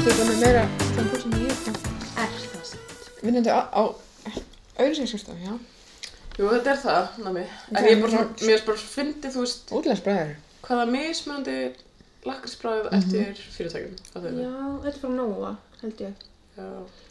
Ertu þetta með meira sjampo sem ég er? Er það samt? Vinnandi á, á auðvilsingarstöð, já. Jú, þetta er það, nami. En ég er bara svona, mér er bara fyndið, þú veist, Útlæðsbræður. hvaða mismunandi lakrísbræð eftir fyrirtækjum. að þeirra. Já, þetta er frá Nóa, held ég. Já.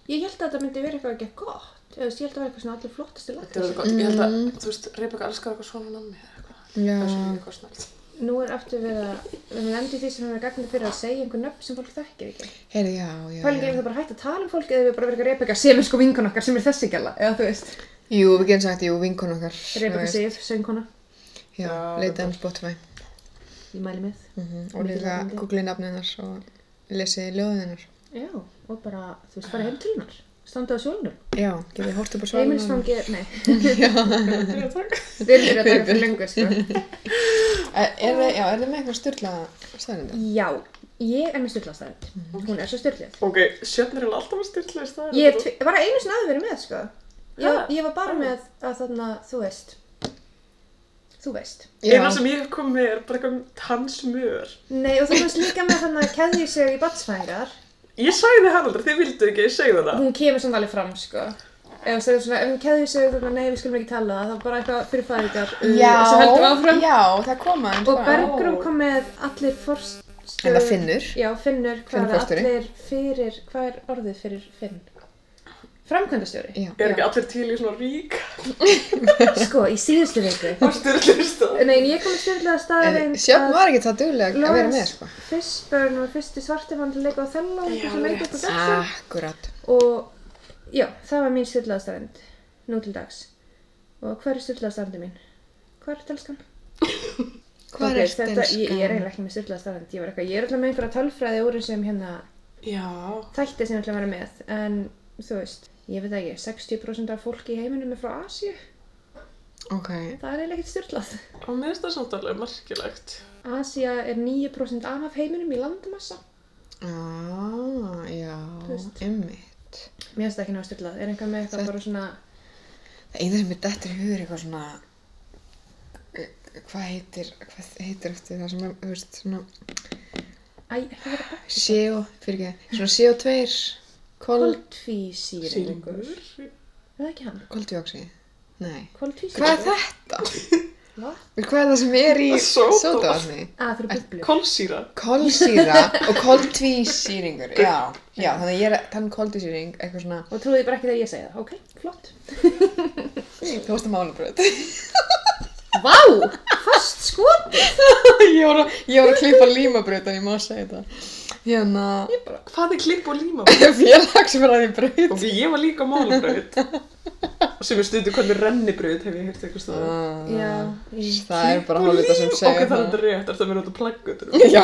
Ég held að þetta myndi vera eitthvað ekki gott. Eða, þú veist, ég held að vera eitthvað svona allir flottasti Þetta er lakkrís. alveg gott. Ég held að, þú veist, Rebecca elskar eitthvað svona nami eða eitthvað. Já. Það er svona eitthvað snart. Nú er aftur verið að, við endið því sem við erum gagnið fyrir að segja einhver nöfn sem fólk þekkir ekki. Heyrðu, já, já, Pælingi er það bara hægt að tala um fólk eða við bara verið að Rebecca sem er sko vinkon okkar sem er þessi gæla, eða þú veist. Jú, við getum sagt, jú, vinkun okkar. Þú veist. Sif, söngkona, Já, leita um Spotify. ég mæli með. Mhm, Og Mikið líka googlið nafnið hennar og lesið ljóðið hennar. Já, og bara, þú veist, bara heim til hennar. Standa á sjólnum. Já, getið hórt upp á svalunum. Heimilsfangi, nei, við erum að taka fyrir lengur, sko. Er, er, já, er þið með eitthvað styrla staðrindu? Já, ég er með styrlastæðið. Hún er svo styrlið. Ok, sjöfnir er alltaf að styrla staðar. Ég tvi- var einu sinni aðeins verið með, sko. Ég, ég var bara með að þarna, þú veist, þú veist. Eina sem ég hef komið með er bara eitthvað tannsmör. Nei, og þú veist líka með þannig að keðja sig í batsfæðingar. Ég sagði hann aldrei, þið vildu ekki, ég segði það. Hún kemur samt alveg fram, sko. Ef það er svona, ef hún sig, þannig að nei, við skulum ekki tala það, það er bara eitthvað fyrir fæðingar. Já, Svo heldum við áfram. já, það koma Og Bergrum kom með allir forstjóri. En það finnur. Já, finnur, hvað Finnur er allir fyrir, hvað er orðið fyrir finn? Framkvæmdastjóri. Já. Er ekki allir til í svona rík Sko, í síðustu viku. á styrla í staðar? Nei, en ég kom að styrlaða staðarinn Sjöfn var ekki það duglega að vera með, sko. Fishburne var fyrsti svartifann til að leika á sem leika rétt. upp á Dexter Akkurat. og já, það var mín styrlaða staðarind nú til dags og hvað er styrlaða staðarindi mín? Hvað er telskan? Hvað Ok, er þetta, stenskan? ég, ég er eiginlega ekki með styrlaða staðarind ég, var eitthvað- ég er alltaf með einhverja tölfræði úr þessum hérna þætti sem ég ætla að vera með en þú veist, ég veit ekki 60% af fólki í heiminum er frá Asíu Ok. það er eiginlega ekkert styrlað Og mér finnst það samt alveg merkilegt. Asía er 9% af heiminum í landmassa Ah, já, ymmit. mér finnst það ekki náðu styrlað, er einhver með eitthvað Það- bara svona Það eina sem er dettur í hugur eitthvað svona, eh, hvað heitir, hvað heitir eftir það sem er, þú veist, svona Æ, ekki vera bætt. CO, fyrir ekki, svona CO2, kol, Koltvísýringur. Er það ekki hann? koldioxid, nei. Koltvísýringur. Hvað er þetta? Hvað? Hvað er það sem er í Sódavatn. sódavatni? Að það eru bublur. Kolsýra. Kolsýra og koltvísýringur, já, já, þannig að ég er að tala um koltvísýring, eitthvað svona, Og trúið bara ekki þegar ég segi það. Ok, flott. þú veist að málabröð. Vá! Fast skotið! ég, var að, ég var að klippa límabröð, en ég má segja þetta. Hérna, Hvað er klipp og líma? félagsfræði bröð. Ok, ég var líka málabraut. Sem er stundu hvernig rennibraut hef ég heyrt eitthvað stöðu. Já. Í... Það er bara hálfvita sem Ok, segja það er þetta rétt, ertu að vera út að plaggutur? Já,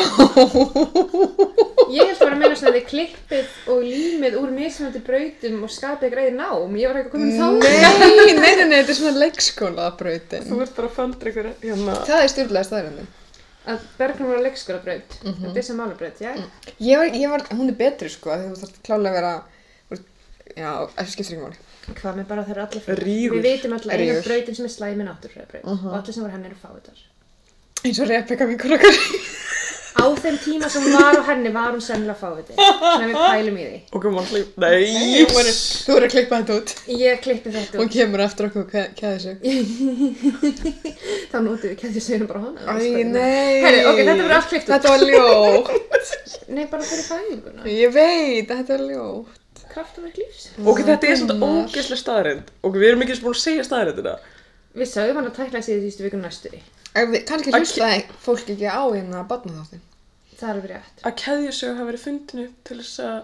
Ég held að vera að meina svona að þið klippið og límið úr mismunandi brautum og skapið greiði nám. Ég var eitthvað komin þá. nei, nei, nei, nei, þetta er svona leikskóla brautin. Þú ert bara að földur eitthvað hérna. Það er styrlaði staðröndin. Að Bergrum var að leikskóla braut. Þetta er sem málabraut, já. Ég var, ég var, hún er betri sko, af því þú þarf klálega að vera, já, það skiptir ekki máli. Hvað með bara þeir eru allir Rígur. Við vitum alltaf eina Rígur. brautin sem er slæmi náttúrfræðbraut. Og allir sem voru henni eru fáiðar. Eins og Rebecca vinkur okkar. Á þeim tíma sem hún var á henni var hún sennilega fáviti. Svona við pælum í því. Ok, mann hlýp. Nei, Þú voru- þú voru að klippa þetta út. Ég klippi þetta Hún út. kemur eftir okkur og kæði sig. Þá notum við kæði segjum bara hana. Nei. Herri, ok, þetta verður allt klippt út. Þetta var ljótt. Nei, bara fyrir fæðinguna. Ég veit, þetta var ljótt. Kraftaverk lífs. Ok, þetta er svona Gunnar. ógeðslega staðarind. Ok, við erum ekki búin að segja staðarindina. Við sögum hann að tækla sig í síðustu viku næstu því. Ef við- Kannski Að- hlustaði fólk ekki á hérna barnaþáttin. Það er alveg rétt. Að keðjusög hafa verið fundin upp til þess að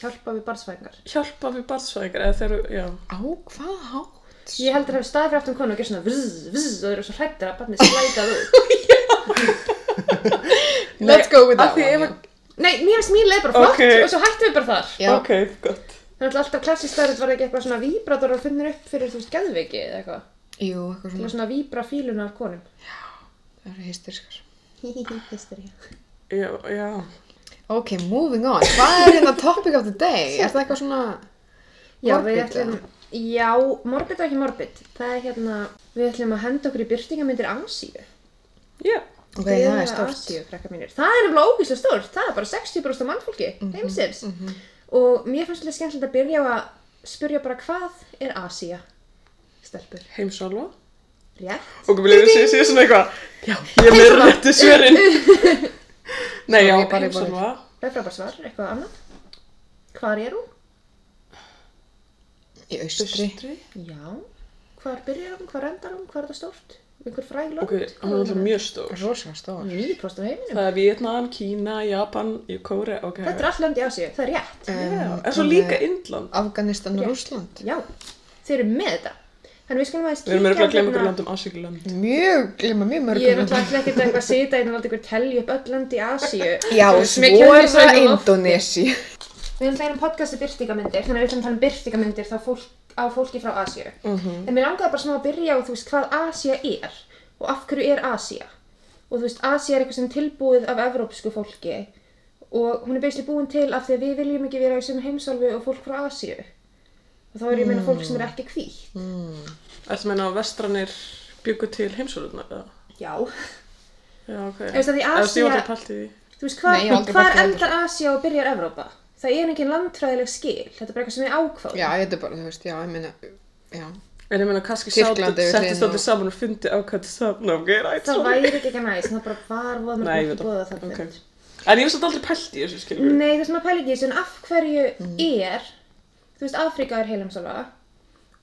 Hjálpa við barnsfæðingar. hjálpa við barnsfæðingar eða þeir eru, já. Á hvað hátt? Ég heldur að hafa staðið fyrir aftum konu og gerð svona vzz, vzz og þeir eru svo hrættir að barnið slætað út. Let's go with that ef one. að- Nei, mér finnst mín leið bara flott Ok. og svo hættum við bara þar. Já. Ok, gott. Það er alltaf klassist staðrætt var ekki eitthvað svona víbrator og finnir upp fyrir, þú veist, geðveiki eða eitthvað. Jú, eitthvað svona. að svona víbra fíluna af konum. Það eru hysterískar. Já, já. Ok, moving on. Hvað er hérna topic of the day? Er það eitthvað svona... Já, Morbid, við ætlum, já, morbid og ekki morbid. Það er hérna, við ætlum að henda okkur í byrtingamyndir Asíu. Já. Ok, það er. Það er nefnilega ógeðslega stórt. Það er bara 60% af mannfólki Mhm, heimsins. Og mér fannst þetta skemmtilegt að byrja á að spyrja bara hvað er Asía? Stelpur. Heimsálfa. Rétt. Og viljum sé, svona eitthvað. Já, ég er með réttu svörin. Nei, já, Sorry, bara- heimsálfa. Það er frábært svar. Eitthvað annað? Hvar er hún? Í austri. Austri. Já. Hvar byrjar hún? Hvar endar hún? Hvar er það stórt? Einhver fræg lönd? Ok, hann er alltaf mjög stór. Rosa stór. 9% af heiminum. Það er Vietnam, Kína, Japan, Kóre, ok. Þetta er allt lönd í Asíu. Það er rétt. Já, en svo líka Indland. Afganistan og Rétt. Rússland. Já. Þeir eru með þetta. Þannig við skulum aðeins Við erum örugglega að glemma hérna- ykkur landum Asíkuland. Mjög, glemma mjög mörgum. Ég er náttúrulega ekkert eitthvað að sita einn og láta ykkur telja upp öll lönd í Asíu. Já, svo er það. Indonesi. Við erum það um podcasti byrtingamyndir, þannig að við ætlum að tala um byrtingamyndir þá fólk, á fólki frá Asíu. Mhm. En mér langaði bara smá að byrja á, þú veist, hvað Asía er og af hverju er Asía. Og þú veist, Asía er eitthvað sem tilbúið af evrópsku fólki og hún er og. Og þá er ég að meina fólk sem er ekki hvítt. Þetta meina að vestranir byggu til heimsálfunar, eða? Já. Já, ok. Þú veist að því Eða þú þetta veist, hvar, Nei, hvar endar Asía og byrjar Evrópa? Það er engin landfræðileg skil, þetta er bara eitthvað sem er ákváð. Já, þetta er bara, þú veist, já, ég meina, já. En ég meina kannski settist allir saman og fundi ákvæmt saman, ok, right, Það sorry. væri ekki ekki næst, það bara var mjög veit ekki það. bóða það. En ég hef satt aldrei pælt í þessu, skilur. Nei, það sem að pæla ekki þessu, en af hverju Mm. er, þú veist, Afrika er heilumsála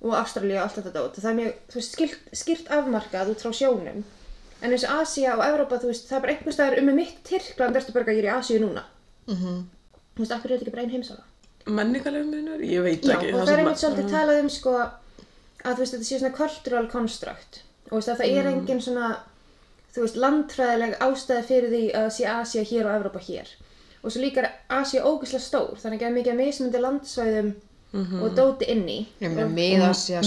og Ástralía og allt þetta dót. Það er mjög, þú veist, skýrt, skýrt afmarkað út frá sjónum. En eins og Asía og Evrópa, þú veist, það er bara einhvers staðar um með mitt Tyrkland, ertu bara að ég er í Asíu núna. Mhm. Þú veist, af hverju er þetta ekki bara einn heimsála? Menningarlega munur? Ég veit Já, ekki. og það er einmitt svolítið talað um sko að þú veist þetta sé svona cultural construct og þú veist að það Mm. er engin svona þú veist landfræðileg ástæði fyrir því að sé Asia hér og Evrópa hér og svo líka er Asia ógeðslega stór þannig að mikið mismundi landsvæðum Mhm. og dóti meina, Og- Mið-Asja,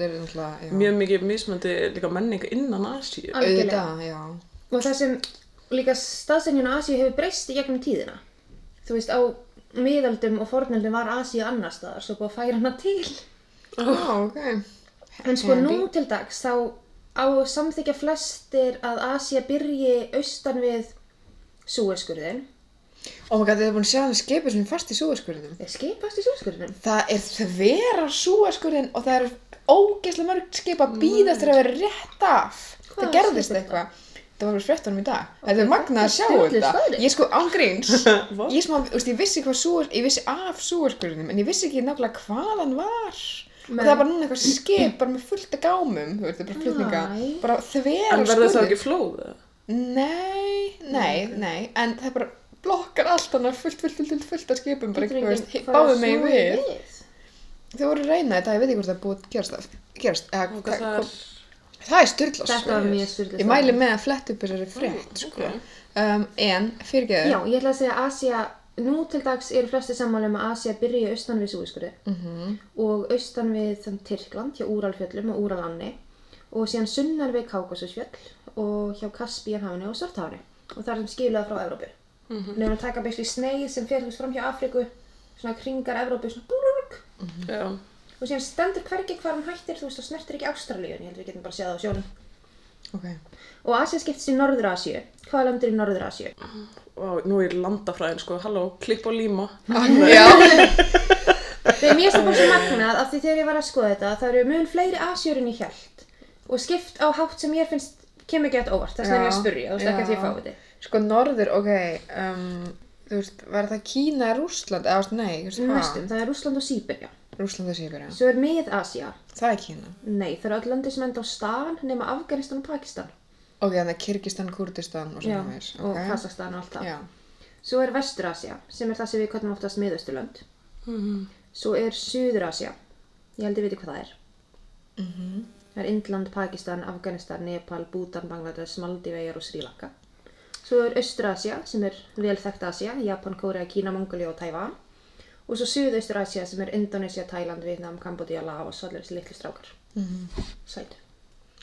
er náttúrulega, já. Mjög mikið mismöndi líka menning innan Asíu. Og það sem líka staðsendjun á Asia hefur breyst í gegnum tíðina þú veist á miðöldum og fornöldum var Asia annar staðar svo búið að færa hana til Já, ok. En sko Handy. nú til dags þá á samþykja flestir að Asia byrji austan við Súeskurðin. Oh my god, þið er búin að sjá hann skipið sem fast í súaskurðinum. Er skipast í Súeskurðinum? Það er þverar súaskurðin og það eru ógeðslega mörg skip að býða eftir að vera rétt af. Hvaða það gerðist skip er eitthvað. Það var fyrir fréttunum í dag. þetta er magnað að sjá þetta. Ég sko ángríns. Ég, smá, veist, ég vissi hvað súas, ég vissi af súaskurðinum en ég vissi ekki nákvæmlega hvað hann var. Og það er bara núna eitthvað skip bara með fullt af gámum, það er bara flutninga. Bara þverar En verður það ekki flóð? Nei, nei, nei, en það er bara blokkar allt þannig fullt, fullt, fullt, fullt, fullt af skipum, bara Getur ekki, veist, enginn farið að báðum mig við. Þau voru að reyna þetta, ég veit ekki hvort það búið að gerast gerast, eða, Og hvað, það er... það er styrla, Þetta var mjög styrla Ég mæli með að fletta upp þessari frétt, sko. Um, en, fyrirgeðu. Já, ég ætla að segja að Asia, nú til dags eru flestir sammála um að Asia byrji austan við Súeskurði Mhm. og austan við þann Tyrkland hjá Úralfjöllum og Úralanni og síðan sunnar við Kákasusfjöll og hjá Kaspíanhafni og Svarthafni og það er sem skiluða frá Evrópu. Mm -hmm. Nefnum að taka beisli sneið sem veist, fram hjá Afriku, svona kringar Evrópu, svona blúrúrúk Já. og síðan stendur hvergi hvar hann hættir, þú veist, og snertir ekki Ástralíu, en ég held við getum bara séð það á sjónum. Ok. Og Asia skiptist í Norður-Asíu. Hvaða lönd er í Norður-Asíu? Vá, nú er landafræðin, sko. Halló, klipp og líma. Já, Það er mér sem bara svo magnað af því þegar ég var að skoða þetta, það eru mun fleiri en ég held og skipt á hátt sem ég finnst kemur ekki átt óvart, vegna er ég að spurja, þú veist ekki að því ég já. fái þetta. Sko norður, ok, um, þú veist, var það Kína eða Rússland, eða, veist, nei, þú veist, hvað? Næstum, það er Rússland og Sýberja. Rússland og Sýbirja. Svo er Mið-Asía. Það er Kína. Nei, það eru öll löndi sem enda á stan nema Afganistan og Pakistan. Ok, þannig að Kyrkistan, Kurdistan og Já, svona veist. og Kazakstan og allt það. Já. Svo er Vestur-Asía, sem er það sem við kallum oftast Miðausturlönd. Svo er Suður-Asía, ég held ég veit hvað það er. Það er Indland, Pakistan, Afganistan, Nepal, Bhutan, Bangladesh, Maldiveyjar og Sri Lanka. Svo er Austur-Asía, sem er vel þekkt Asía, Japan, Kórea, Kína, Mongolia og Tævan. Og svo Suðaustur-Asía, sem er Indonesia, Thailand, Vietnam, Kambodja, Laos, allir þessi litlu strákar. Sætu.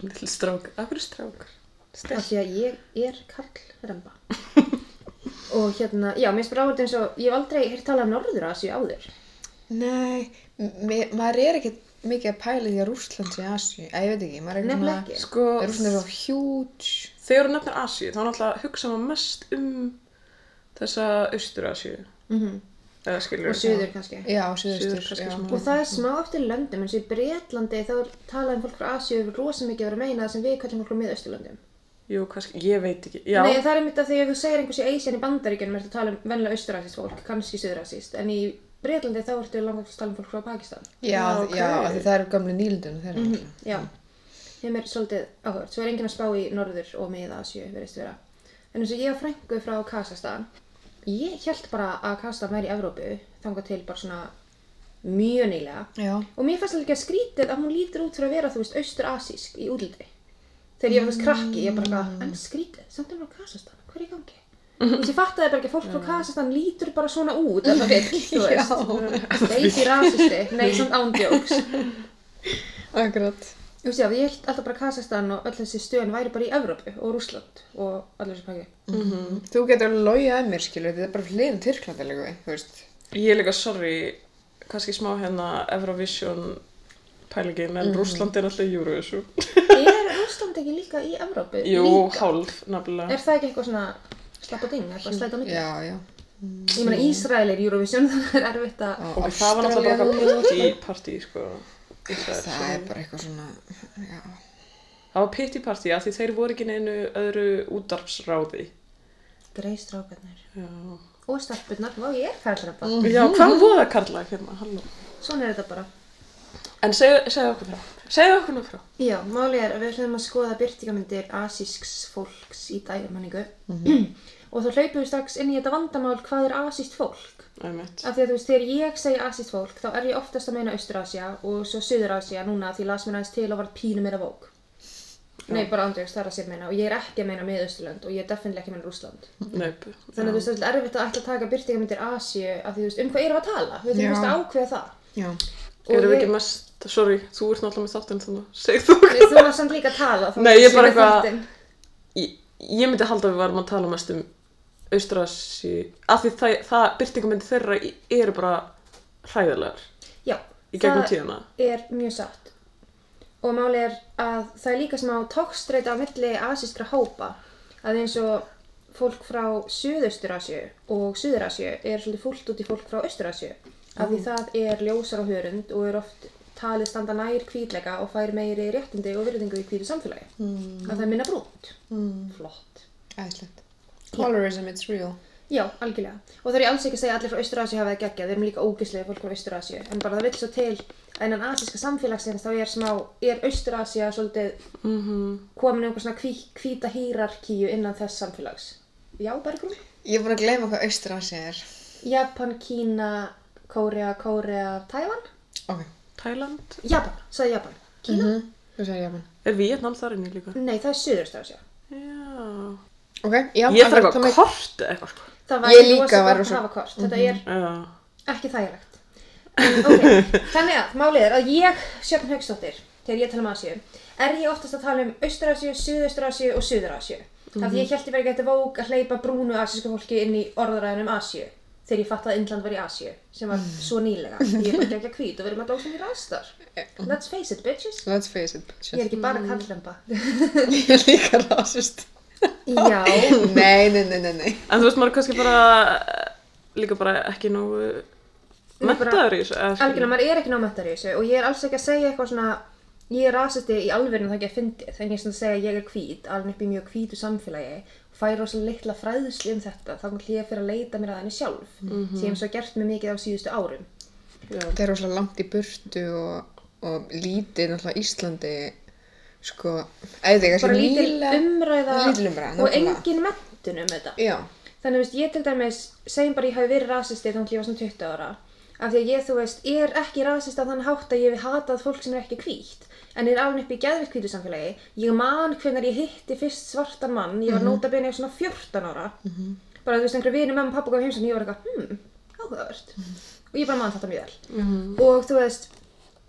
Lill strák. Af hverju strákar? Af því að ég er Karl Remba. og hérna, já, mér spyrir áhverju eins og, ég hef aldrei hér talað um Norður-Asíu áður. Nei, maður er ekkert, mikið að pæla því að Rússland sé Asíu. Æ, ég veit ekki, maður er Nefnilega svona... Sko, Rússland er svo huge. Þegar þú nefnir Asíu, þá náttúrulega hugsa maður mest um þessa Austur-Asíu. Mhm. Eða skilur Og suður kannski. Já, Suður suðustur, kannski já. Og það er smá eftir löndum, eins og í Breitlandi þá er talað um fólk frá Asíu rosa mikið að vera að meina það sem við kallum fólk frá miðausturlöndum. Jú, kannski, ég veit ekki. Já, Nei, það er einmitt að því að þú segir einhversi Asian í bandaríkjunum ertu að tala um venlega austurasíst fólk, kannski suðurasíst, en í Breitlandi þá ertu langast að tala um fólk frá Pakistan. Já, Já, já, ok. af því það eru þeirra. Mhm, Mm Já, þeim er svolítið áhugavert. Svo er enginn að spá í norður og miða Asíu, verðist vera. En eins og ég á frængu frá Kazakstan, ég held bara að Kazakstan væri í Evrópu, þangað til bara svona mjög nýlega. Já. Og mér fannst alveg ekki að skrítið að hún lítur út fyrir að vera, þú veist, austur-asísk í útliti. Þegar ég var þess krakki, ég bara en skrítið, samt er hún á Kazakstan, hvað er í gangi? Þú veist, ég fattaði bara ekki að fólk frá Kazakstan lítur bara svona út, ef það vill, þú veist. Veiki rasisti, nei, samt ándjóks. Akkurat. Þú veist, já, ég held alltaf bara Kazakstan og öll þessi stöðin væri bara í Evrópu og Rússland og allir þessi pakki. Þú getur alveg logið að mér, skilur, þetta er bara hliðin Tyrklandi líka, þú veist. ég er líka sorry, kannski smá hérna Eurovision pælingin, en Rússland er alltaf Eurovision. Er Rússland ekki líka í Evrópu? Jú, líka? hálf, nefnilega. Er það ekki eitthvað svona slapp og ding, eitthvað slæta milli? Já, já. Ég meina Ísrael er Eurovision, þannig er erfitt að... Og það var náttúrulega bara partí, sko. Það svo- er bara eitthvað svona, já. Það var pitti partí af því þeir voru ekki neinu öðru útarpsráði. Grei strákarnir. Já. Og stelpurnar, vá ég er karlarabba. Já, hvað voða Karla hérna, halló. Svona er þetta bara. En segðu, segðu okkur frá. Segðu okkur nú frá. Já, máli er að við ætlum að skoða byrtingamyndir asísks fólks í dærumanningu. og þá hlaupum við strax inn í þetta vandamál hvað er asíst fólk. Af því að þú veist, þegar ég segi asíst fólk, þá er ég oftast að meina Austur-Asía og svo Suður-Asía núna því las mér aðeins til og var pínu meira vók. Nei, bara andjóks, það er að sér meina. Og ég er ekki að meina miðausturlönd og ég er definitílega ekki að meina Rússland. Naup. Þannig að þú veist, það er erfitt að ætla að taka byrtingamyndir Asíu af því þú veist, um hvað erum við að tala? Við þurfum Já. að ákveða það. Já. Erum við ekki mest, sorry, þú ert náttúrulega með þáttinn þannig, segð þú. Við þú var samt líka að tala. þá Nei, ég sé bara við eitthvað- þáttinn. Ég, ég myndi halda að við varum að tala mest um Austrasi, af því það, það byrtingamindi þeirra eru bara hræðilegar Já, í gegnum það tíðana. er mjög satt. Og máli er að það er líka smá tókstreita á milli asískra hópa. Að eins og fólk frá Suðaustur-Asju og Suður-Asju er svolítið fúlt út í fólk frá Austur-Asju. Af því það er ljósar á hörund og er oft talið standa nær hvítleika og fær meiri réttindi og virðingu í hvítu samfélagi. Mm. Að það er minna brúnt. Mm. Flott. Æðislegt. Colorism, it's real. Já, algjörlega. Og það er ég alls ekki að segja að allir frá Austur-Asíu hafa það geggjað, við erum líka ógislega fólk frá Austur-Asíu, en bara það vill svo til að innan asíska samfélagsins þá er smá, er Austur-Asíu svolítið komin um einhver svona hví, hvíta hýrarkíu innan þess samfélags. Já, Bergrún? Ég er búin að gleyma hvað Austur-Asía er. Japan, Kína, Kórea, Kórea, Tævan? Ok. Thailand? Japan, sagði Japan. Kína? Mm Þú segir Japan. Er Vietnam þar inni líka? Nei, það er Suður-Asíu. Já. Ok, já. Ég þarf eitthvað kort eða eitthvað sko. Það Ég væri líka að hafa kort. Þetta er Já. ekki þægilegt. En, ok, þannig að málið er að ég, Sjöfn Haugsdóttir, þegar ég tala um Asíu, er ég oftast að tala um Austur-Asíu, Suðaustur-Asíu og Suður-Asíu. Af því ég held ég verið gæti vók að hleypa brúnu asísku fólki inn í orðræðin um Asíu þegar ég fatt að Indland var í Asíu, sem var svo nýlega. Ég er ekki að hvít og verið með dósum í rastar. Let's face it, bitches. Let's face it, Ég er bitches. ekki bara kallremba. Ég er líka rasist. Já, Nei, nei, nei, nei, nei. En þú veist, maður er kannski bara eh, líka bara ekki nógu mentaður í þessu. eða skilur. algjörlega, maður er ekki námættar í þessu og ég er alls ekki að segja eitthvað svona ég er rasisti í alverðinu það ekki að fyndið en ég er svona að segja að ég er hvít, alveg upp í mjög hvítu samfélagi færi rosa litla fræðsli um þetta þá kom hlýja fyrir að leita mér að henni sjálf sem ég hef svo gert mig mikið á síðustu árum Já. Það er rosalega langt í burtu og, og lítið náttúrulega Íslandi sko, eða því bara lítil umræða, umræða, og nákvæmlega. engin mentun um þetta Já, Þannig, veist, ég til dæmis, segjum bara ég hafi verið rasisti þannig að ég var svona 20 ára. Af því að ég, þú veist, er ekki rasist á þann hátt að ég hef hatað fólk sem er ekki hvítt. En er alveg upp í geðvikt hvítu samfélagi. Ég man hvenar ég hitti fyrst svartan mann, ég var mm nota bene svona 14 ára. Bara, þú veist, einhverju vinur mamma og pappa gaf heimsum og ég var eitthvað, hmm, áhugavert. Og ég bara man þetta mjög vel. Og þú veist,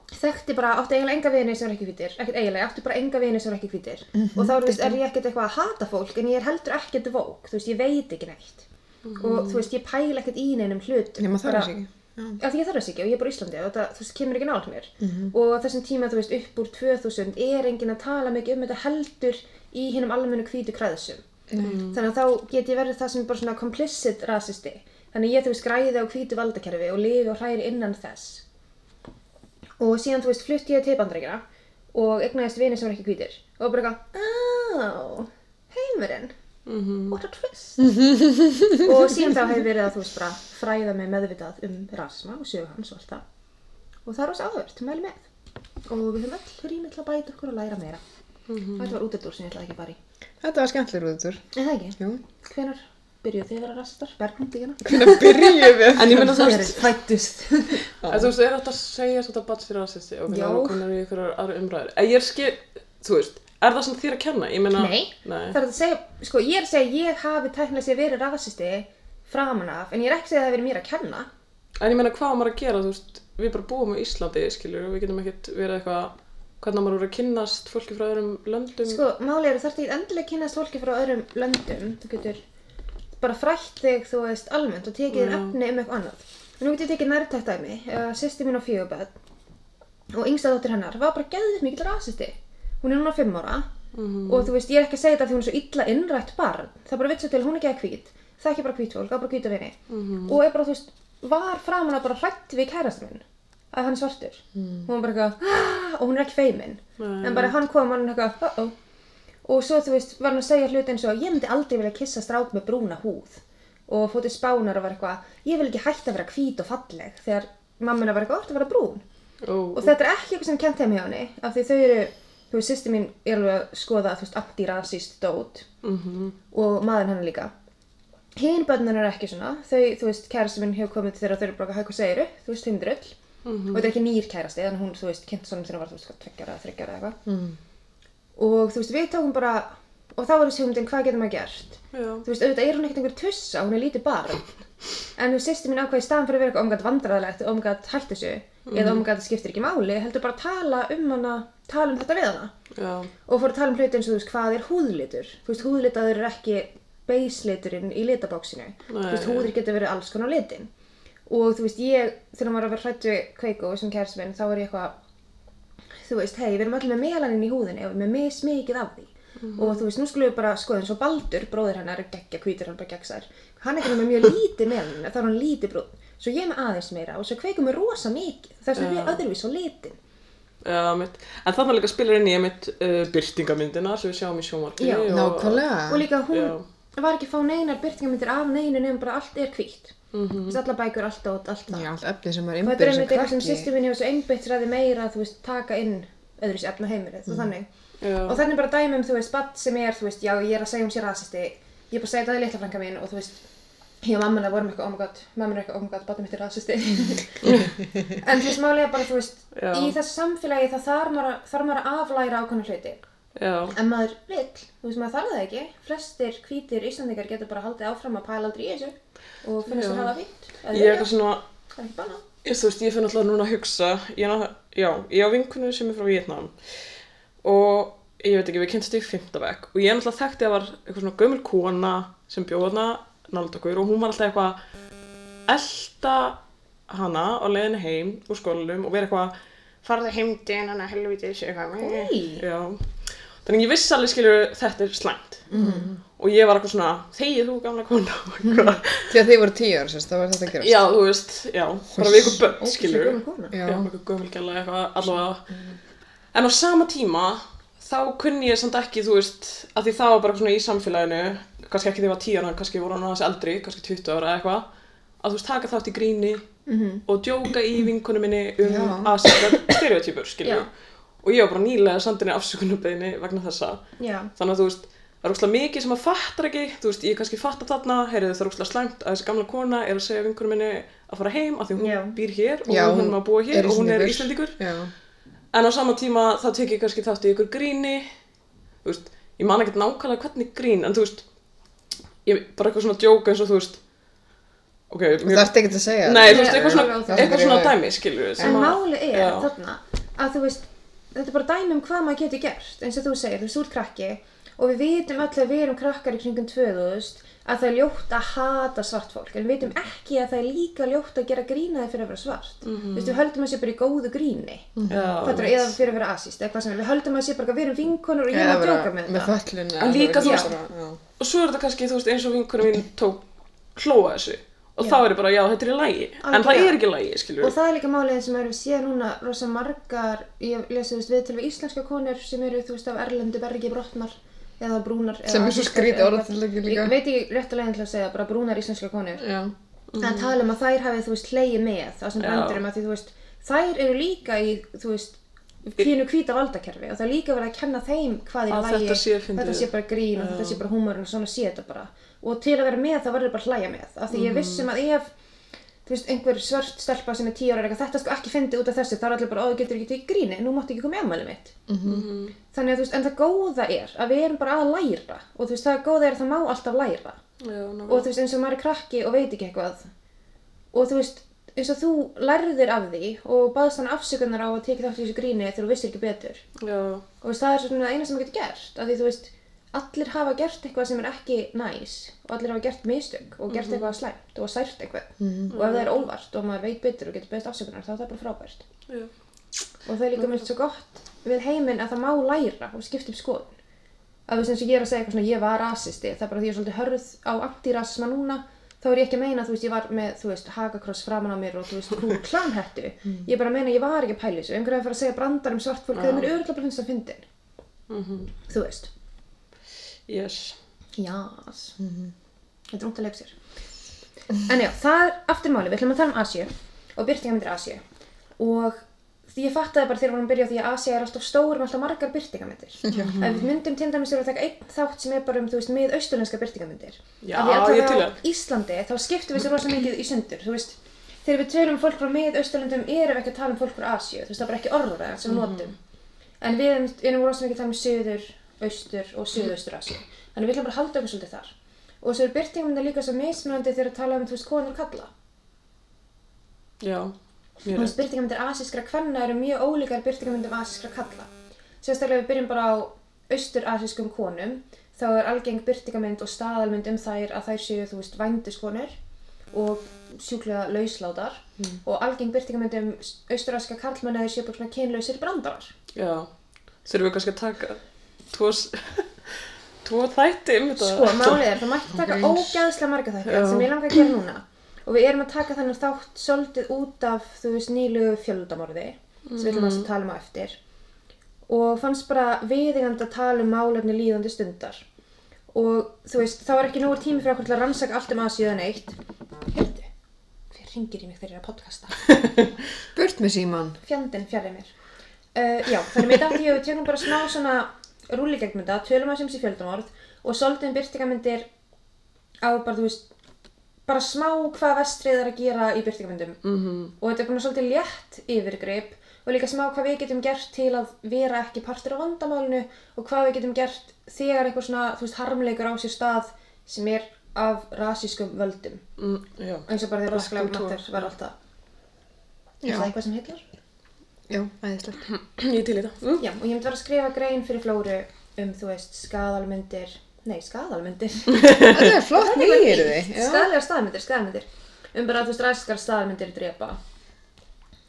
þekkti bara, átti eiginlega enga vini sem er ekki hvítir, ekkert eiginlega, átti bara enga vini sem er ekki hvítir. Og þá þú veist, er ég ekkert eitthvað að hata fólk en ég er heldur ekkert vók, þú veist, ég veit ekki neitt. Og þú veist, ég pæla ekkert í neinum hlut nema bara- er ekki. af því ég þarf þess ekki og ég er bara í Íslandi og það, þú veist, kemur ekki nátt mér. Og á þessum tíma, þú veist, upp úr 2000 er enginn að tala mikið um þetta heldur í hinnum almennu hvítu kræðsum. Þannig að þá get ég verið það sem er bara svona complicit rasisti. Þannig ég, þú veist, græði á hvítu valdakerfi og lifi og hræri innan þess og síðan, þú veist, flutti ég til bandrækjana og egnaðist vini sem var ekki hvítir. Og bara eitthvað, oh, heimurinn. What a twist. Og síðan þá hefur verið að þú veist bara fræða mig meðvitað um rasisma og sögu hans og allt það. Og það er rosa áhört, mæli með. Og við höfum öll rýmið til að bæta okkur og læra meira. Þetta var útidúr sem ég ætlaði ekki að fara í. Þetta var skemmtilegur útur. er það ekki? Jú. hvenar byrjuð þið að vera rasistar? Bergmundíkina? Hvernig byrjuðum við? En ég meina þú Það er veist, fættust en þú veist, er þetta að segja svona bats fyrir rasisti og Já. hvernig konar í ykkur aðra umræður. En ég er skil, þú veist, er það sem þér að kenna? Ég meina, Nei, Nei. það er að segja, sko ég er að segja að ég hafi tæknilega sér verið rasisti framan af, en ég er ekki að segja að það hafi verið mér að kenna En ég meina, hvað á maður að gera, þú veist, við bara búum á Íslandi, skilur, við getum ekkert verið eitthvað, hvernig á maður verið að kynnast fólki frá öðrum löndum. Sko, máli eru þarf ekki endilega að kynast fólki frá öðrum löndum. Þú getur bara frætt þig, þú veist, almennt og tekið þér Já. efni um eitthvað annað. En nú get ég tekið nærtækt dæmi. Uh, Sýsti mín á fjöguböð og yngsta dóttir hennar var bara gæðið mikill rasisti. Hún er núna fimm ára og þú veist, ég er ekki að segja þetta af því hún er svo illa innrætt barn. Það er bara vitsa til, hún er ekki að hvít. Það er ekki bara hvít fólk, það er bara hvíta vini. Og er bara, þú veist, var framan að bara hrætt við kærasta minn að hann er svartur. Hún var bara eitthvað, og hún er ekki feimin. Nei. En bara hann kom og hann eitthvað, uh -oh. Og svo þú veist, var hann að segja hluti eins og ég myndi aldrei vilja kissa strák með brúna húð. Og fótið spánar og var eitthvað, ég vil ekki hætta að vera hvít og falleg. Þegar mammina var eitthvað, orðið að vera brún. Ó, Og þetta er ekki eitthvað sem kent þeim hjá henni, af því þau eru, þú veist, sýsti mín er alveg að skoða, þú veist, antirasist dót mhm, og maður hennar líka. Hinn börnin er ekki svona, þau, þú veist, kærasti minn hefur komið til þeirra þau eru bara, hæ, hvað segiru? Þú veist, þeim drull. Og þetta er ekki nýr kærasti, þannig að hún, þú veist, kynnt svona þegar hún var, þú veist, tveggjara þryggjara eða eitthvað. Mm. Og þú veist, við tókum bara, og þá var þessi hugmyndin, hvað getur maður gert? já. Þú veist, auðvitað er hún ekkert einhver tussa, hún er lítið barn. En þú sýsti mín ákvað í staðan fyrir að vera eitthvað omgat vandræðilegt, omgat hætt þessu, eða omgat skiptir ekki máli, heldur bara að tala um hana, tala um þetta við hana. Já, Og fór að tala um hluti eins og þú veist, hvað er húðlitur? Þú veist, húðlitaður er ekki base-liturinn í litabóksinu. Þú veist, Nei. húðir getur verið alls konar litin. Og þú veist, ég, þegar maður þú veist, hei, við erum allir með melaninn í húðinni og við erum með mismikið af því. Og þú veist, nú skulum við bara skoða eins og Baldur, bróðir hennar, er geggja hvítur, hann er bara geggsær. Hann er ekki með mjög lítið melanin, þá er hann lítið brún. Svo ég er með aðeins meira og svo kveikum við rosa mikið. Þess vegna er við öðruvís á litin. já, mitt. En þannig líka spilar inn í mitt uh, byrtingamyndina sem við sjáum í sjónvarpi. Já, og- Nákvæmlega. og líka hún Já. var ekki að fá neinar byrtingamyndir af neinu nefnum bara allt er hvítt mm -hmm. allar bækur, allt dót, allt það Já, allt efni sem er og þetta er innbyrð sem einmitt eitthvað sem krakki. sýstir mín hefur svo einbytt ræði meira þú veist, taka inn öðru sér efna heimilið og þannig Já. og þannig bara dæmi um, þú veist, badd sem er þú veist, já, ég er að segja um sér rasisti ég er bara að segja þetta í litla frænka mín og þú veist ég og mamma vorum eitthvað, oh my god, mamma er eitthvað, oh my god, baddum mitt er rasisti en þú veist, málega bara, þú veist Já. í þessu samfélagi þá þarf maður, að- að aflæra ákvæmna hluti Já, En maður vill, þú veist maður þarf það ekki, flestir hvítir Íslandingar getur bara haldið áfram að pæla aldrei í þessu og finnast Já. það hafa fínt. eða ég er eitthvað svona, Það ég, þú veist, ég finn alltaf núna að hugsa, ég, ég á vinkunu sem er frá Vietnam og ég veit ekki, við kynnst í fimmtavegg og ég er alltaf þekkti að var eitthvað svona gömul kona sem bjóð hana nálega okkur og hún var alltaf eitthvað elda hana á leiðinu heim úr skólanum og vera eitthvað farðu heimdinn, hana helvitis eitthvað Oj. já þannig ég vissi alveg skilur þetta er slæmt og ég var eitthvað svona þegið þú gamla kona eitthvað Því að þið voru tíu ára, þá var þetta að gerast. Já, þú veist, já, bara við ykkur börn, skilur. gömul kona. Já, Já. eitthvað allavega. En á sama tíma, þá kunni ég samt ekki, þú veist, að því það var bara svona í samfélaginu, kannski ekki þegar ég var 10 ára, kannski voru hann aðeins eldri, kannski 20 ára eitthvað, að þú veist, taka þátt í gríni og djóka í vinkunum minni um aðsakar stereotypur, skilur. Já. Og ég var bara nýlega sandinni afsökunarbeginni vegna þessa. Já. Þannig að þú veist, það er úrslega mikið sem maður fattar ekki, þú veist, ég kannski fattar þarna, heyrðu það er úrslega slæmt að þessi gamla kona er að segja vinkunum minni að fara heim af því hún Já. býr hér og Já, hún, hún má búa hér og hún er Íslendingur. En á sama tíma þá tek ég kannski þátt í ykkur gríni, þú veist, ég man ekkert nákvæmlega hvernig grín, en þú veist, ég bara eitthvað svona djóka eins og þú veist, ok, Þú þarft ekki að segja. Nei, þú veist, eitthvað svona, eitthvað svona dæmi, skilur við, En máli er þarna að þú veist, þetta er bara dæmi um hvað maður getur gert, eins og þú segir, þú ert krakki og við vitum öll að við erum krakkar í kringum 2000 að það er ljótt að hata svart fólk en við vitum ekki að það er líka ljótt að gera grínaði fyrir að vera svart. Þú veist, við höldum að sé bara í góðu gríni. Já, Fattar, eða fyrir að vera asist, eitthvað sem er. við höldum að sé bara að við erum vinkonur og ég er að djóka með með En líka, veist- já. og svo er þetta kannski, veist, eins og vinkunum mín tók hlóa þessu og Já. þá er ég bara, já, þetta er í lægi en það Algjörlega. er ekki í lægi, skilur og það er líka málið sem erum séð núna rosa margar, ég lesi þú veist við til við íslenska konur sem eru þú veist af erlendu bergi brotnar eða brúnar eða Sem er svo skrítið eða eitthvað. líka. ég veit ekki rétt að leiðin til að segja bara brúnar íslenska konur Já. en tala um að þær hafi þú veist hleyið með það sem Já. brendur um að því þú veist þær eru líka í þú veist pínu hvíta valdakerfi og það er líka verið að kenna þeim hvað er lagi þetta sé bara grín og þetta sé bara húmor og svona sé þetta bara og til að vera með þá verður bara að hlæja með af því ég Mhm. vissum að ef þú veist, einhver svört stelpa sem er tíu ára er eitthvað, þetta sko ekki fyndið út af þessu, þá er allir bara, ó, þú getur ekki tekið gríni, nú máttu ekki koma í ammæli mitt. Mhm. Þannig að þú veist, en það góða er að við erum bara að læra og þú veist, það góða er að það má alltaf læra Já, og þú veist, eins og maður er krakki og veit ekki eitthvað og þú veist, eins og þú lærðir af því og baðst hann afsökunar á að tekið þátt í þessu gríni þegar þú vissir ekki betur já, og þú veist, það er svona eina sem maður getur gert af því þú veist, allir hafa gert eitthvað sem er ekki næs og allir hafa gert mistök og gert eitthvað slæmt og sært eitthvað. Og ef það er óvart og maður veit betur og getur beðist afsökunar þá er það bara frábært. Já, og það er líka mér svo gott við heiminn að það má læra og skipta um skoðun. Að þú veist eins og ég er að segja eitthvað svona ég var rasisti, það er bara því ég er svolítið hörð á antirasisma núna þá er ég ekki að meina þú veist ég var með þú veist hagakross framan á mér og þú veist hún klanhettu ég er bara að meina ég var ekki að pæla þessu einhverja að fara að segja brandar um svart fólk það er mér örgulega bara finnst það fyndin. Mhm, þú veist yes Jás. Þetta er ungt að leika sér. En já, það er aftur máli. Við ætlum að tala um Asíu og byrtingamyndir Asíu. Og því ég fattaði bara þegar við varum að byrja á því að Asía er alltaf stór með alltaf margar byrtingamyndir. Ef við myndum til dæmis þurfa að taka einn þátt sem er bara um, þú veist, mið austurlenska byrtingamyndir. Já, Af því að ég til á það. Íslandi, þá skiptum við sér rosa mikið í sundur, þú veist. Þegar við tölum um fólk frá mið austurlendum erum við ekki að tala um fólk frá Asíu, þú veist, það er bara ekki orðræðan sem við notum. En við erum, erum rosa mikið að tala um söður, austur og söðaustur Asíu. Þannig við ætlum bara að halda okkur svolítið þar. Og svo er byrtingamyndir líka svo mismunandi þegar að tala um, þú veist, konur og kalla. já, Þú mér veist, byrtingamyndir asískra kvenna eru mjög ólíkar byrtingamyndum asískra kalla. Sérstaklega við byrjum bara á austur-asískum konum, þá er algeng byrtingamynd og staðalmynd um þær að þær séu, þú veist, vændiskonur og sjúklega lauslátar og algeng byrtingamynd um austur-asíska karlmenn að þeir séu bara svona kynlausir brandarar. já, þurfum við kannski að taka tvo, tvo þætti um þetta. Sko, málið er, það mætti taka ógæðslega marga þætti Já. sem ég langar að gera núna. Og við erum að taka þennan þátt svolítið út af, þú veist, nýlu fjöldamorði sem við ætlum að tala um á eftir. Og fannst bara viðingandi að tala um málefni líðandi stundar. Og þú veist, þá er ekki nógur tími fyrir okkur til að rannsaka allt um aðsíðan eitt. Heyrðu, hver ringir í mig þegar ég er að podcasta? Burt með síman. fjandinn fjarrir mér. Uh, já, þannig mér dætti ég að við tökum bara smá svona rúli gegn mynda, tölum að sem sé fjöldamorð og svolítið um byrtingamyndir á bara, þú veist bara smá hvað vestrið er að gera í byrtingamyndum Mhm, og þetta er bara svolítið létt yfirgrip og líka smá hvað við getum gert til að vera ekki partur á vandamálinu og hvað við getum gert þegar eitthvað svona, þú veist, harmleikur á sér stað sem er af rasískum völdum. Mm, já, eins og bara þegar toga, Matter var alltaf. Já. er það eitthvað sem heilar? Já, æðislegt. ég til í þetta mm. Já, og ég myndi vera að skrifa grein fyrir Flóru um, þú veist, skaðalmyndir, nei, skaðalmyndir, Þetta er flott nýjir þið. Já. skaðalegar staðalmyndir, skaðalmyndir, um bara, þú veist, ræskar staðalmyndir drepa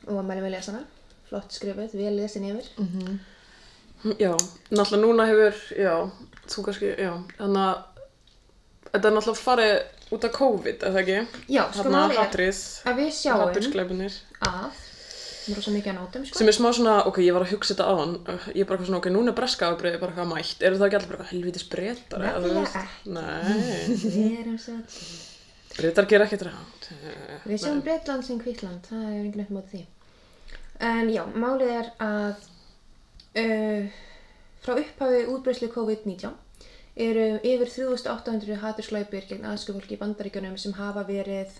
og að mælum við lesa hana, flott skrifuð, vel lesin yfir. Já, náttúrulega núna hefur, já, þú kannski, já, þannig að þetta er náttúrulega farið út af COVID, er það ekki? Já, sko Þarna málið er að við sjáum að, sem er rosa mikið að nótum, sko, sem er smá svona, ok, ég var að hugsa þetta á hann, ég er bara svona, ok, núna er breska afbreyði bara eitthvað mætt, eru það ekki allir bara helvitis breytar? Nefnilega Nei, við erum svo, breytar gera ekkert rátt. við sjáum Breitland sem Kvítland, það er enginn upp móti því. En já, málið er að uh, frá upphafi útbreyslu COVID-19 eru yfir 3800 haturslæpir gegn aðskufólki í bandaríkjunum sem hafa verið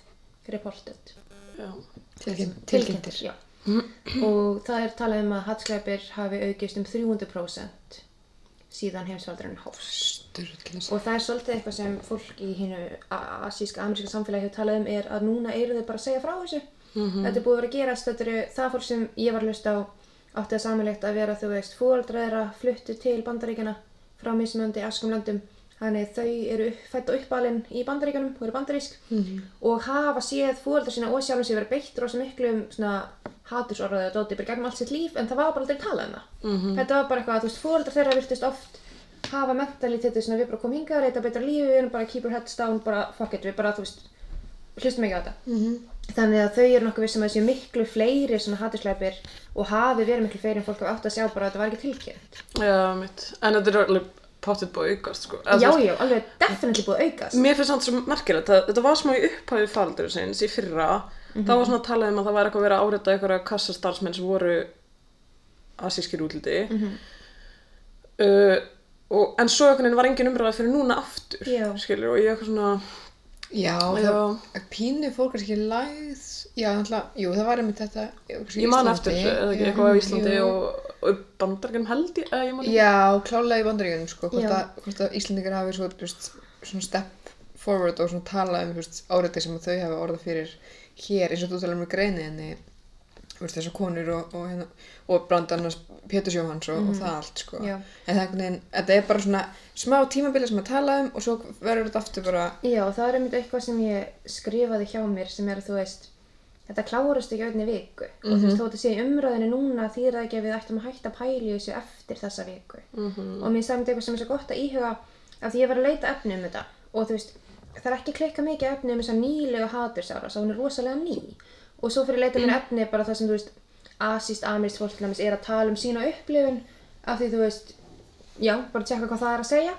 Tilkynnt- Tilkynntir, Tilkynntir. já. Og það er talað um að haturslæpir hafi aukist um 300% síðan heimsfaldurinn hófst. Og það er svolítið eitthvað sem fólk í hinu asíska, ameríska samfélagi hefur talað um er að núna eru þau bara að segja frá þessu. Þetta er búið að vera að gerast, þetta eru það fólk sem ég var að hlusta á átti að samilegt að vera, þú veist, fóaldra þeirra fluttu til bandaríkjana frá mismunandi askum löndum. Þannig þau eru fætt og uppalinn í bandaríkanum og eru bandarísk. Og hafa séð fóreldra sína og sjálfum sér vera beitt rosa miklum svona hatursorðaði og dóti bara gegnum allt sitt líf en það var bara aldrei talað um það þetta var bara eitthvað að þú veist fóreldra þeirra virtist oft hafa mentaliteti svona við bara komum hingað, reyta betra lífi, við erum bara keep our heads down, bara fuck it, við bara þú veist hlustum ekki á þetta þannig að þau eru nokkuð vissum að þessi miklu fleiri svona hatursleipir og hafi verið miklu fleiri en fólk hafa átt að sjá bara að þetta var ekki tilkynnt Já, mitt. En þetta er alveg potið búið aukast, sko. Eða, já, alveg definitely búið aukast Mér finnst samt svo merkilegt að þetta var smá í upphæfi faldur í fyrra. Það var svona að tala um að það væri eitthvað verið að áreita einhverja kassastarfsmenn sem voru asískir útliti. Uh, og, en svo einhvern veginn var engin umræða fyrir núna aftur, Já. skilur, og ég eitthvað svona, Já, það pínu fólk kannski lægð, já, náttúrulega, jú, það var einmitt þetta, kannski ég man Íslandi. eftir eða ekki, eitthvað á Íslandi jú. og, og bandargum held ég, eða ég man ekki. Já, klálega í bandaríunum, sko, hvort að, hvort að Íslandingar hafi svo, þú veist, svona step forward og svona tala um, þú veist, áriði sem þau hafa orða fyrir hér, eins og þú tala um greiniðinni, þessar konur og, og hérna, og brand annars Pétur Sjóhans og, og það allt, sko. Mhm. En það er veginn, er bara svona smá tímabili sem að tala um og svo verður þetta aftur bara, Já, það er einmitt eitthvað sem ég skrifaði hjá mér sem er að þú veist þetta klárast ekki einni viku. Og þú veist þó að þetta sé í umræðinu núna þýr það ekki að við ættum að hætta í þessu eftir þessa viku. Og mér stæmdi eitthvað sem er svo gott að íhuga af því ég var að leita efni um þetta. Og þú veist það er ekki klikka mikið efni um þessa nýlegu hatursára svo hún er rosalega ný. Og svo fyrir að leita mér efni bara það sem þú veist asíst, amirist fólk til dæmis er að tala um sína upplifun af því þú veist já, bara tjekka hvað það er að segja.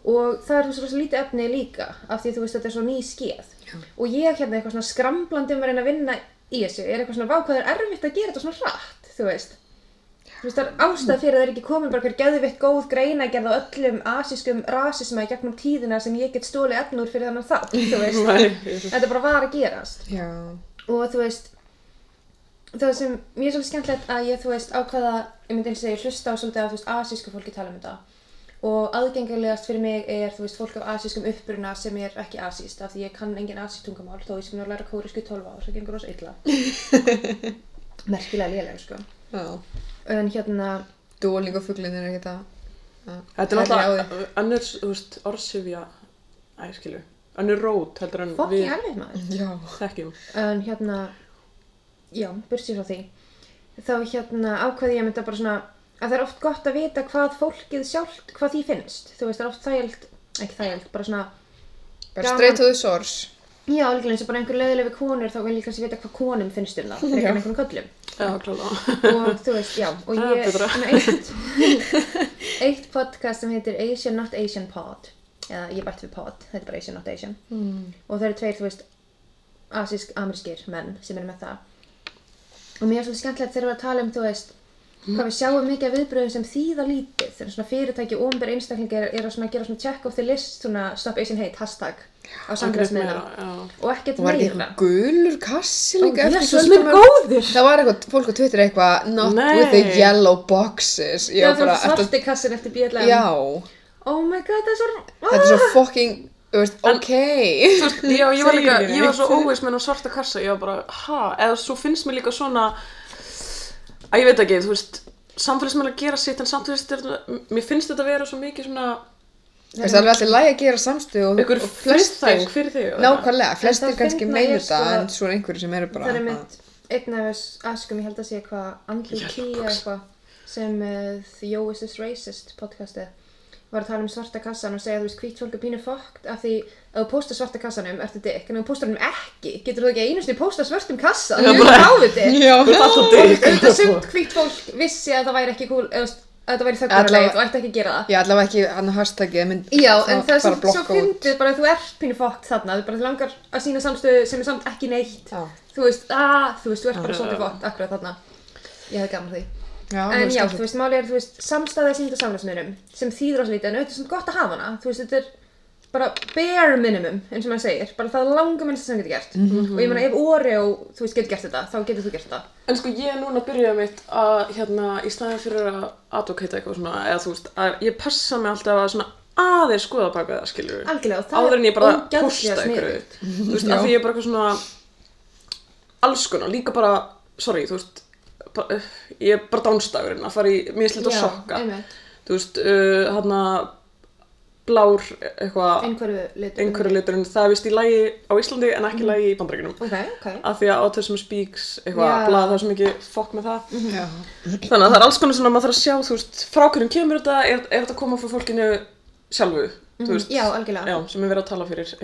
Og það er þú veist svo lítið efni líka af því þú veist þetta er svo ný skeð og ég hérna eitthvað svona skramblandi um að reyna að vinna í þessu. Er eitthvað svona vákvað er erfitt að gera þetta svona hratt þú veist þú veist það er ástæð fyrir að það er ekki komin bara hver geðvitt góð greinagerð á öllum asískum rasisma í gegnum tíðina sem ég get stólið efnur fyrir þannig þátt þú veist. Þetta bara var að gerast. Já, og þú veist það sem mér er svolítið skemmtilegt að ég þú veist ákvaða, ég myndi eins og segja hlusta á svolítið á þú veist asísku fólki tala um þetta. Og aðgengilegast fyrir mig er þú veist fólk af asískum uppruna sem er ekki asíst af því ég kann engin asísk tungumál þó ég sem er að læra kórisku í 12 ár, það gengur rosa illa. Merkilega lélega sko. En hérna, Dúoling og fuglinn er ekki það. Þetta er náttúrulega önnur, þú veist, orðsifja, æ, skilju, önnur rót heldur en fokk í við alveg maður Já. þekkjum. en hérna já, bursið frá því þá hérna ákveði ég mynda bara svona að það er oft gott að vita hvað fólkið sjálft, hvað því finnst þú veist, það er oft þægild, ekki þægild bara svona, Bara straight to the source. já, alveg eins og bara einhver leiðileg við konur þá vil ég kannski vita hvað konum finnst um það fyrir einhvern köllum Já, klála. og þú veist, já, og ég er með eitt, eitt podcast sem heitir Asian Not Asian Pod. Eða ég bætti við pod, þetta er bara Asian Not Asian. Mm. og það eru tveir, þú veist asísk amerískir menn sem eru með það. Og mér er svolítið skemmtilegt þegar við erum að tala um, þú veist hvað við sjáum mikið af viðbröðum sem þýða lítið. Þegar svona fyrirtæki og umber einstaklingar er að gera svona check of the list svona stop Asian hate hashtag á samfélagsmiðla Já. og ekkert Og var ekki meira. eitthvað gulur kassi líka eftir Jesús svolítið minn góður! Það var eitthvað, fólk á Twitter eitthvað Not Nei. with the yellow boxes. Já, var veist ertu- svarti kassin eftir BLM Já, Oh my god, það er svo þetta er svo fucking Þú veist, ok. Þú veist, já, ég var líka, ég var svo með hennar svarta kassa, ég var bara, ha, eða svo finnst mér líka svona, að ég veit ekki, þú veist, samfélagsmeðlega gera sitt, en samt, þú veist, mér finnst þetta vera svo mikið svona, Það er alveg alltaf lægi að gera samstöð og, og flestir Nákvæmlega, flestir kannski meina þetta sko- En svo er einhverju sem eru bara Það er mynd einn af þess askum, ég held að sé eitthvað eða box. eitthvað sem uh, The Yo Is This Racist podcastið var að tala um svarta kassan og segja þú veist hvít fólk er pínu fokkt af því að þú postar svarta kassanum ertu dick. En ef þú postar hann ekki getur þú ekki einu sinni posta svörtum kassa þú er Þú ert alltaf dick. auðvitað sumt hvít fólk vissi að það væri ekki cool eða, að það væri þöggunarleið Allavega- og ætti ekki að gera það. Já, allavega ekki hann hashtagið mynd, Já, en það er bara svo, svo fyndið bara að þú ert pínu fokkt þarna, þú bara langar að sína samstöðu sem er samt ekki neitt. Þú veist, að, þú veist, þú ert bara Já. en já, þú veist, máli er, þú veist, samstæða sínda samfélagsmiðlum sem þýður ás lítið en auðvitað samt gott að hafa hana, þú veist, þetta er bara bare minimum, eins og maður segir. Bara það langa minnst sem getur gert. Mhm. og ég meina ef Oreo, þú veist, getur gert þetta þá getur þú gert þetta. En sko ég er núna að byrja mitt að hérna í staðin fyrir að advocata eitthvað svona eða þú veist að ég passa mig alltaf að svona aðeins skoða baka það skilur algjörlega, og það áður en ég bara að því ég er bara dánstagurinn að fara í mislit og Já, sokka einmitt. þú þú veist, uh, hann blár eitthvað, Einhverju litur. einhverju liturinn, það er vist í lagi á Íslandi en ekki í lagi í bandaríkunum. Ok, ok. Af því að Autism Speaks, eitthvað, Já. blað, það er svo mikið fokk með það. Já. Þannig að það er alls konar svona, maður þarf að sjá, þú veist, frá hverjum kemur þetta, er, er þetta að koma frá fólkinu sjálfu, þú veist. Já, algjörlega. Já, sem er verið að tala fyrir.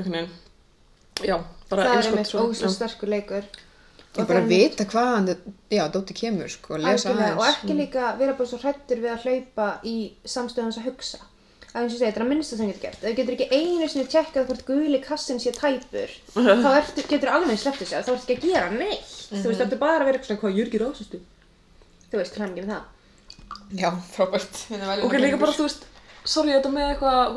Já, bara það er einskott einmitt já. sterkur leikur. Ég bara að vita hvaðan, Dóti kemur, sko, að lesa Algjörlega, og ekki líka vera bara svo hrættur við að hlaupa í samstöðan að hugsa. Það er eins og segja, þetta er að minnsta sem getur gert. Ef þú getur ekki einu sinni tjekkað hvort guli kassin sé tæpur, þá ertu, getur alveg slepptu sig, þá ertu ekki að gera neitt. Þú veist, það ertu bara að vera eitthvað hvað, ég ekki rásustu. Þú veist, hlæm ekki með það. Já, frábært. Ok, líka bara, þú veist, sorry, þetta með eitthvað,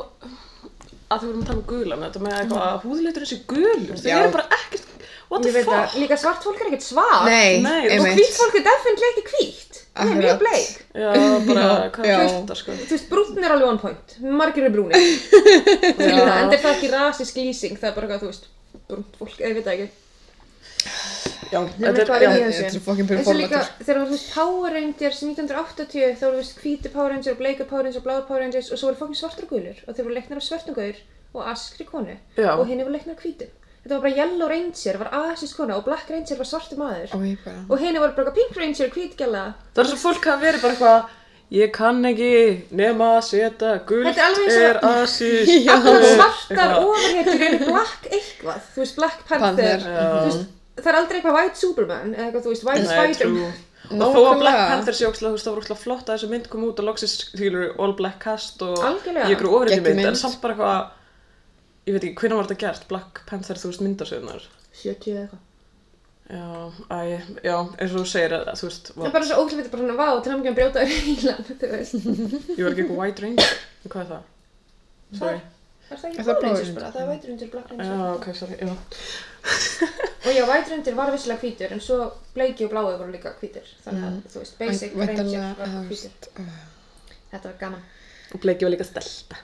að þú vorum að tala um gulan, þetta með eitthvað að húðleiturinn sé gulur, þau eru bara ekkert, what the fuck? að líka svart fólk er ekkert svart. Nei, Nei, og hvít fólk er definitely ekki hvít. Það er mjög bleik. Já, bara, hvað er þetta, sko? Þú veist, brúnn er alveg on point. Margir. Skilur það, en þetta er ekki rasísk lýsing, það er bara eitthvað, þú veist, brúnt fólk, ég veit ekki. Já, þetta hvað er, er er eins og líka þegar þú veist Power Rangers 1980 þá voru veist hvíti Power Rangers og bleika Power Rangers og bláa Power Rangers og svo voru fokkin svartur og gulur og þeir voru leiknar af svörtum gaur og askri konu Já. og henni voru leiknar af hvítum þetta var bara Yellow Ranger var asísk kona og Black Ranger var svartur maður Og ég bara, og henni voru bara Pink Ranger hvít gæla það er svo fólk hafa verið bara eitthvað, ég kann ekki nema að setja gult Þetta er og- er asísk. allar svartar Eitthvað. ofurhetjur eru Black eitthvað þú veist Black Panther, Panther. Þú veist, það er aldrei eitthvað White Superman eða eitthvað þú veist White Nei, Spider-Man true. Og þó að Black. Panther sé ókslega, þú veist, það voru ókslega flott að þessu mynd kom út og loksist, þýlur, all black cast og Algjörlega. í ykkur ofriði Geggjuð mynd, en samt bara eitthvað, ég veit ekki, hvernig var þetta gert, Black Panther, þú veist, myndasöðunar. 70 eða eitthvað Já, æ, já, eins og þú segir að, þú veist, það er bara svo óglæfið bara svona vá til að mjög brjóta þér heilan þú veist ég var ekki eitthvað White Ranger, hvað er það? Sorry. Er það ekki Er það Power Rangers Power bara? Það er White Ranger, Black Ranger. Já, ok, sorry, já. Og já, White Ranger var vissilega hvítur, en svo bleiki og blái voru líka hvítur. Þannig að, þú veist, Basic Ranger var hvítur. Þetta var gaman. Og bleiki var líka stelpa.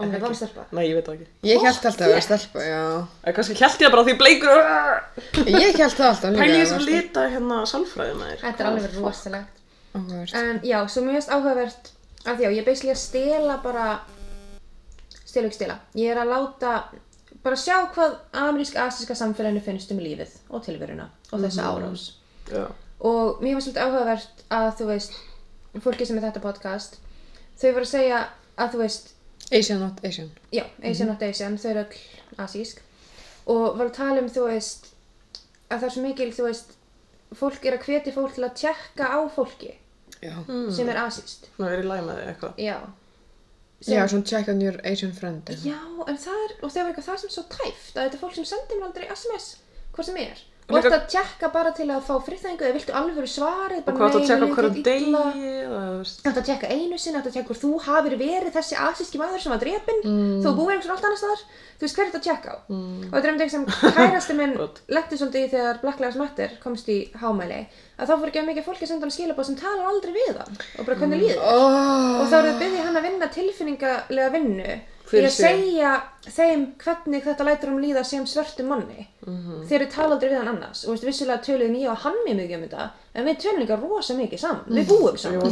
Og hún er vannstelpa. Nei, ég veit það ekki. Ég held alltaf að vera stelpa, já. En kannski held ég það bara því bleikur, Ég held það alltaf líka. pæli ég að sem lita hérna sálfræði með þér. Þetta er alveg verið rosalegt. Áhugavert. En já, svo mjög áhugavert, af því já, ég er basically að stela bara, stela ekki stela. Ég er að láta, bara sjá hvað amerísk-asíska samfélaginu finnst um lífið og tilveruna og þessa árás. Já. og mér var svolítið áhugavert að þú veist fólki sem er þetta podcast þau voru að segja að þú veist Asian not Asian. já, Asian not Asian, þau eru öll asísk og voru að tala um þú veist að það er svo mikil þú veist fólk er að hvetja fólk til að tjekka á fólki Já. sem er asíst Ná, er í læg með þig eitthvað. já Já, svona check on your Asian friend. eða. já, en það er, og það var eitthvað það sem er svo tæft að þetta er fólk sem sendir mér aldrei SMS hvað sem er Og og þetta að tjekka bara til að fá friðþængu eða viltu alveg svarið Og það að tjekka hverju illa. degi. Þetta að tjekka einu sinni, þetta að tjekka hvort þú hafir verið þessi asíski maður sem var drepinn, mm. þú búið einhvers allt annars staðar, þú veist hver er þetta að tjekka á. Mm. Og þetta er um deg sem kærasti minn letti svolítið í þegar Black Lives Matter komst í hámæli, að þá fór ekki að mikið fólki að senda hann skilabóð sem talar aldrei við hann og bara hvernig líður. Oh. Og þá að sig. segja þeim hvernig þetta lætur um líða sem svörtum manni. Mhm. Þeir eru tala aldrei við hann annars. Og veist, vissulega töluðum ég og hann mjög mikið um þetta, en við tölum líka rosa mikið saman. Við búum saman.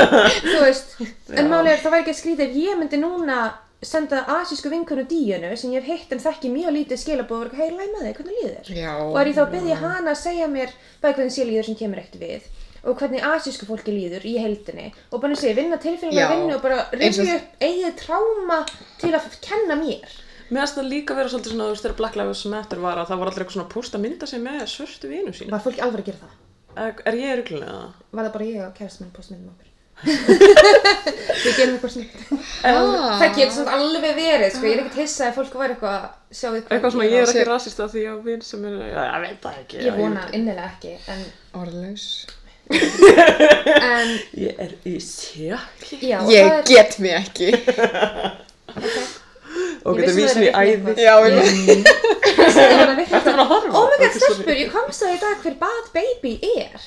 Veist, en er það væri ekki að skrýta ef ég myndi núna senda asísku vinkonu díunu sem ég hef hitt en þekki mjög lítið skilabóð og vera hei, læg með þig, hvernig líður? Já. Og er ég þá að byggja hana að segja mér bæði hvernig sé líður sem kemur ekkert við og hvernig asísku fólki líður í heildinni og bara segja, vinna tilfinningar vinnu og bara rifja upp eigið tráma til að kenna mér. Mér finnst það líka vera svolítið svona, þú veist, þegar Black Lives Matter var að það var allir eitthvað svona að posta mynda sig með svörtu vinu sín. Var fólki alveg að gera það? Er, er ég ruglulega? Var það bara ég og kærast minn postmiðum okkur? Við gerum eitthvað. Ah. Það getur svona alveg verið, sko, ég er ekkert hissa ef fólk var eitthvað, sjáu hvað Eitthvað svona, ég er sé- ekki rasist af því að vinn sem er, já, ég veit það ekki. Ég vona innilega ekki, en, Orðlaus. En Ég er í sjokki. já, og Ég það er, get mig ekki. Og Ég getur vissi vísin það í er æði. eitthvað. Já, ég það var að virkja Þetta er að horfa. Oh my god, Ok, sorry. stelpur, ég komst það í dag hver Bad Baby er.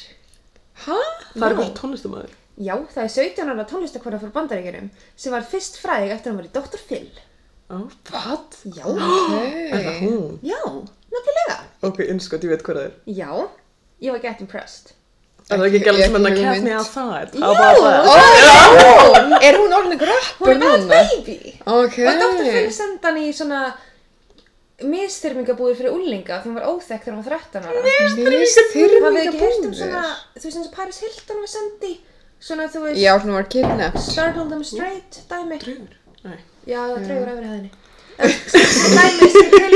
Hæ? Það er Já. eitthvað tónlistamæður. Já, það er 17 ára tónlistakona frá bandaríkjurum sem var fyrst fræðig eftir að hann var í Dr. Phil. What? Já, Er það hún? já, nefnilega. Ok, innskot, ég veit hvað það er. Já, ég var get impressed. Er það ekki Ekki- gæla sem ekki enn að kefni að það? Ó, er hún orðin Hún rappur er bad núna? baby. Og. Phil sendi hann í svona misþyrmingabúðir fyrir úlinga því hún var óþekkt þegar hún var 13 ára. Heyrt um svona, þú veist eins og Paris Hilton var sendi, svona þú veist, Já, svona var kidnapped. Startle Them Straight dæmi. Draugur? Nei. Já, draugur yfir hefðinni. Dæmi sem er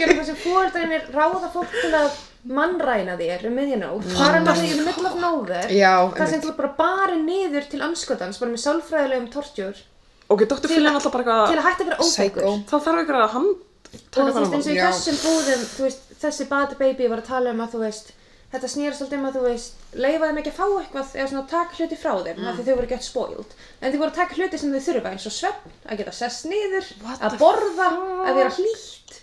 til þar sem fóreldreinir ráða fólk til að mannræna þér um miðjanótt, fara með þig í middle of nowhere, Já, þar sem einmitt. þú ert bara barið niður til anskotans, bara með sálfræðilegum tortjúr, Ok, Dr. Phil er alltaf bara til eitthvað, að hætta að vera. Psycho. þá þarf eitthvað að hand og taka þú veist eins og í Já. þessum búðum þú veist, þessi bad baby var að tala um að þú veist þetta snýrast alltaf um að þú veist leifa þeim ekki að fá eitthvað eða svona taka hluti frá þeim mm. því þau voru gett spoiled en þau voru að taka hluti sem þau þurfa eins og svefn að geta sest niður, What að the borða að vera hlýtt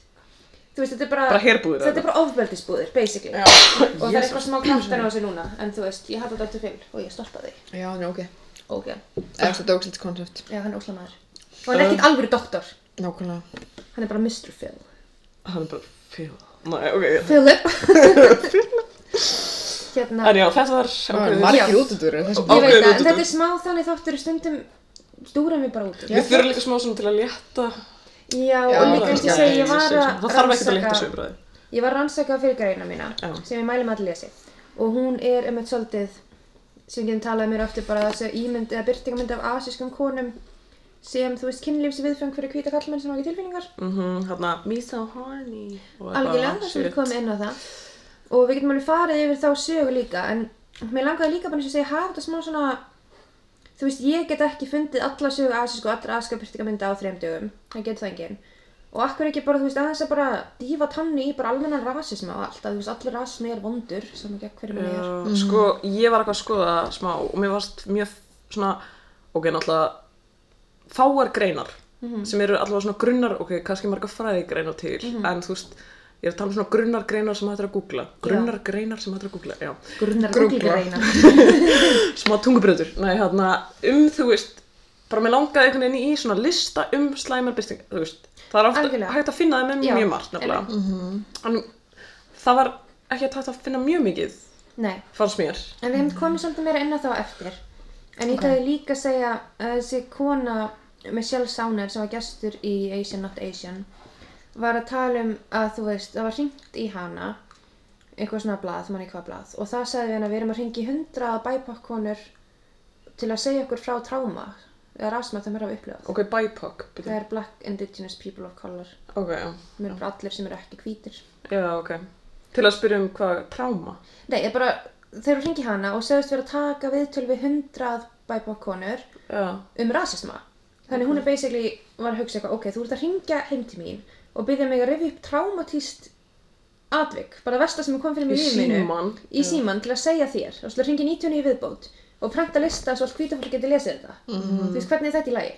þú veist, þetta er bara, Bara herbúðir, þetta er bara ofbeldisbúðir, basically Já. og það er eitthvað smá kraftan á þessu núna en þú veist, ég hafði þetta til og ég stolt af því Já, hann er ok. ok, Það er svona dóksleitt koncept. já, hann er óslamæður og hann er ekkert alvöru doktor, Nákvæmlega. hann er bara Mr. Phil Hann er bara Phil. Nei, ok. Philip hérna En já, þetta var margir þessum. Ég veit það, en þetta er smá þannig þáttur stundum stúra mig bara út. Við þurfum líka smá svona til að létta. Já, Já, og líka eins og segi, ég var að Það þarf ekkert að rannsaka, sig umræði. ég var að rannsaka fyrir greina mína, Já. sem ég mæli með að lesi. Og hún er um eitt svolítið, sem við getum talað mér eftir bara þessi ímynd eða byrtingamynd af asískum konum sem, þú veist, kynlífs viðfeng fyrir hvíta kallmenn sem hafa ekki tilfinningar. Mhm, hérna, me so horny. og eitthvað, Algjörlega, það sem við komum inn á það. Og við getum alveg farið yfir þá sögu líka, en mér langaði líka bara eins og segja, hafa þetta smá svona, þú veist, ég get ekki fundið alla sögu asísku allra asíska byrtingamynda á þrejum dögum, það getur það enginn. Og akkur ekki bara, þú veist, aðeins að bara dífa tanni í bara almennan rasisma og allt, að þú veist, allir rasismi er vondur, saman gegn hverju mann er. Já, sko, ég var eitthvað að skoða smá og mér varst mjög svona, ok, náttúrulega fáar greinar sem eru allavega svona grunnar, ok, kannski marga fræðigreinar til, en þú veist, ég er að tala um svona grunnar greinar sem hættir að googla. Grunnar greinar sem hættir að googla, já. Grunnar reyna. Smá tungubröður, nei, hérna, um, þú veist, bara mér langaði einhvern veginn í svona lista um slæmar byrting, þú veist, það er ofta hægt að finna það með Já, mjög margt, nefnilega. En það var ekki hægt að finna mjög mikið, Nei, fannst mér. en við hefum komið svolítið meira inn á þá eftir. En ég ætlaði líka að segja að þessi kona, Michelle Sauner, sem var gestur í Asian Not Asian, var að tala um að þú veist, það var hringt í hana, eitthvað svona blað, mann í hvað blað, og það sagði við hana að við erum að hringi hundra bæpakkonur til að segja okkur frá tráma, eða rasma þeim er að upplifað. Ok, BIPOC, Það er Black Indigenous People of Color, Ok, já. sem eru bara allir sem eru ekki hvítir. Já, ok. Til að spyrja um hvað tráma. Nei, ég bara, þeir eru hringi hana og segist vera að taka viðtöl við hundrað bæpakkonur Já. um rasisma. Þannig hún er basically, var að hugsa eitthvað, ok, þú ert að ringja heim til mín og byggja mig að rifja upp traumatíst atvik, bara versta sem er komið fyrir Í mig í lífinu mínu, símann. í síman til að segja þér. Og svo ringi 99 viðbót og prenta lista svo allt hvita fólk getur lesið þetta. Þú veist hvernig er þetta í lagi?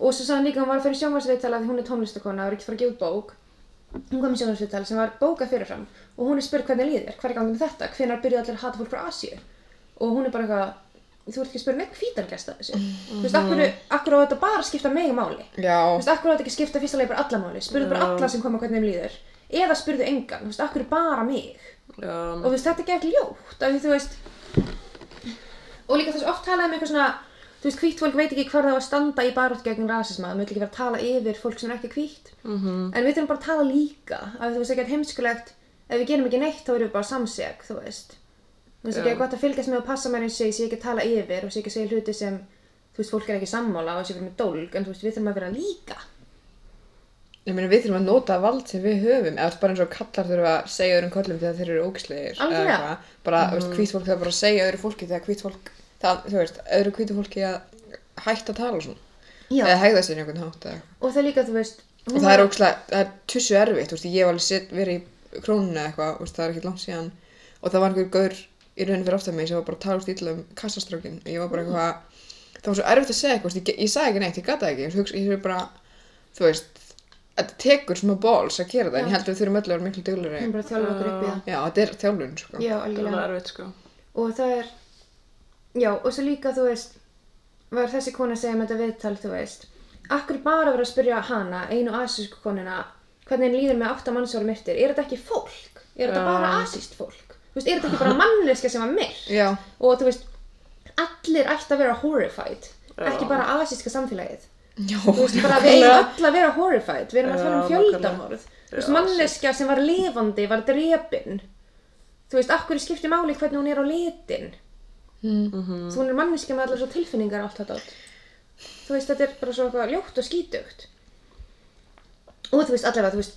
Og svo sagði hann líka, hún var að fyrir sjónvarsviðtala því hún er tónlistakona og er ekki fara að gefa út bók. Hún kom í sjónvarsviðtala sem var bókað fyrirfram og hún er spurð hvernig líður, hver er gangið með þetta? Hvenær byrjuðu allir að hata fólk frá Asíu? Og hún er bara eitthvað þú ert ekki að spyrja neitt hvítan gæsta þessu. Þú veist, akkur, akkur á þetta bara að skipta mig máli? Þú Já. veist, akkur á þetta ekki að skipta fyrsta leið bara alla máli? Spurðu bara alla sem koma hvernig þeim líður. Eða spurðu engan, þú veist, akkur bara mig? Já. og þú veist, þetta er ekki ljótt af því þú veist og líka þess oft talaði um eitthvað svona þú veist, hvítt fólk veit ekki hvar það á að standa í barótt gegn rasisma, það mögulegt ekki vera að tala yfir fólk sem er ekki hvítt. Mhm. en við þurfum bara að tala líka af því þú veist, ekki heimskulegt. Ef við gerum ekki neitt þá erum við bara samseg, þú veist þú veist, ekki er gott að fylgjast með og passa mér eins og ég sé ekki að tala yfir og sé ekki að segja hluti sem þú veist, fólk er ekki sammála og sé verið með dólg en þú veist, við þurfum að vera líka Ég meina við þurfum að nota vald sem við höfum eða bara eins og kallar þurfa að segja öðrum köllum þegar þeir eru ógislegir Algjörlega. bara, mm. veist, hvít fólk þarf bara að segja öðru fólki þegar hvít fólk það, þú veist, öðru hvítu fólki að hætta að tala svona Já. eða hegða sér einhvern hátt eða og þú þú alveg þú síðan og það var einhver gaur í rauninni fyrir aftan mig sem var bara að tala úr stíla um kassastrákin og ég var bara eitthvað það var svo erfitt að segja eitthvað, ég, ég sagði ekki neitt, ég gata ekki ég hugsa, ég hugsa bara, þú veist þetta tekur smá balls að gera það en ég held að við þurfum öll að vera miklu við duglegri þurfum bara að þjálfa okkur upp í það já, þetta er þjálfun sko. Já, er erfitt, sko. og það er já, og svo líka, þú veist var þessi kona að segja með þetta viðtal, þú veist akkur bara verið að spyrja hana einu asísku konuna hvernig henni líður með átta mannsóra myrtir er þetta ekki fólk? Er þetta bara asíst fólk? Þú veist, er þetta ekki bara manneska sem var myrt? Já, og þú veist, allir ætti að vera horrified ekki bara asíska samfélagið. Já, þú veist, bara við eigum öll að vera horrified. Við erum að tala um fjöldamorð. þú veist, manneska sem var lifandi var drepin. Þú veist, akkur skiptir máli hvernig hún er á litin? Mm. þú hún er manneska með allar svo tilfinningar og allt þetta þú veist, þetta er bara svo eitthvað ljótt og skítugt. Og þú veist, allavega, þú veist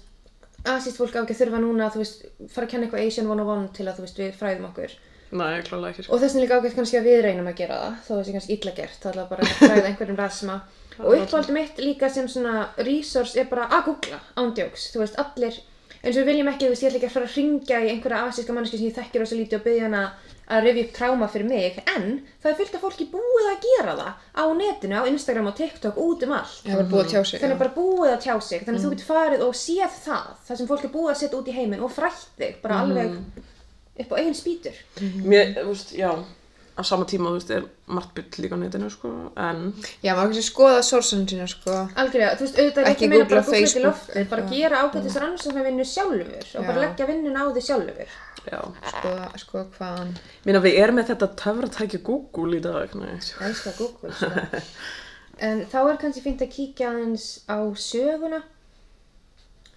asíst fólk á ekki að þurfa núna, þú veist fara að kenna eitthvað Asian 101 til að, þú veist, við fræðum okkur. Nei, klálega ekki, sko. og þess vegna líka ágætt kannski að við reynum að gera það þó það sé kannski illa gert, þá ætla bara að fræða einhverjum rasma og uppáldum mitt líka sem svona resource er bara að googla ándjóks, þú veist, allir eins og við viljum ekki, þú veist, ég ætla ekki að fara að ringja í einhverja asíska manneski sem ég þekkir rosa lítið og byggja hana að rifja upp tráma fyrir mig en það er fullt af fólki búið að gera það á netinu, á Instagram og TikTok, út um allt það var búið að tjá sig. þannig já. bara búið að tjá sig þannig að þú getur farið og séð það það sem fólk er búið að setja út í heiminn og frætt þig bara alveg upp á eigin spýtur Mér, þú veist, já, á sama tíma, þú veist, er margt byll líka á netinu, sko, en... Já, maður kannski skoða sorsan sína, sko. algjörlega, þú veist, auðvitað er Ekki meira bara að googla til Facebook, loftið bara gera ágætis rannsóknarvinnu sjálfur og bara leggja vinnuna á því sjálfur Já. Skoða, skoða hvaðan. Mér að við erum með þetta töfratæki Google í dag, elska Google sko. en þá er kannski fínt að kíkja aðeins á söguna.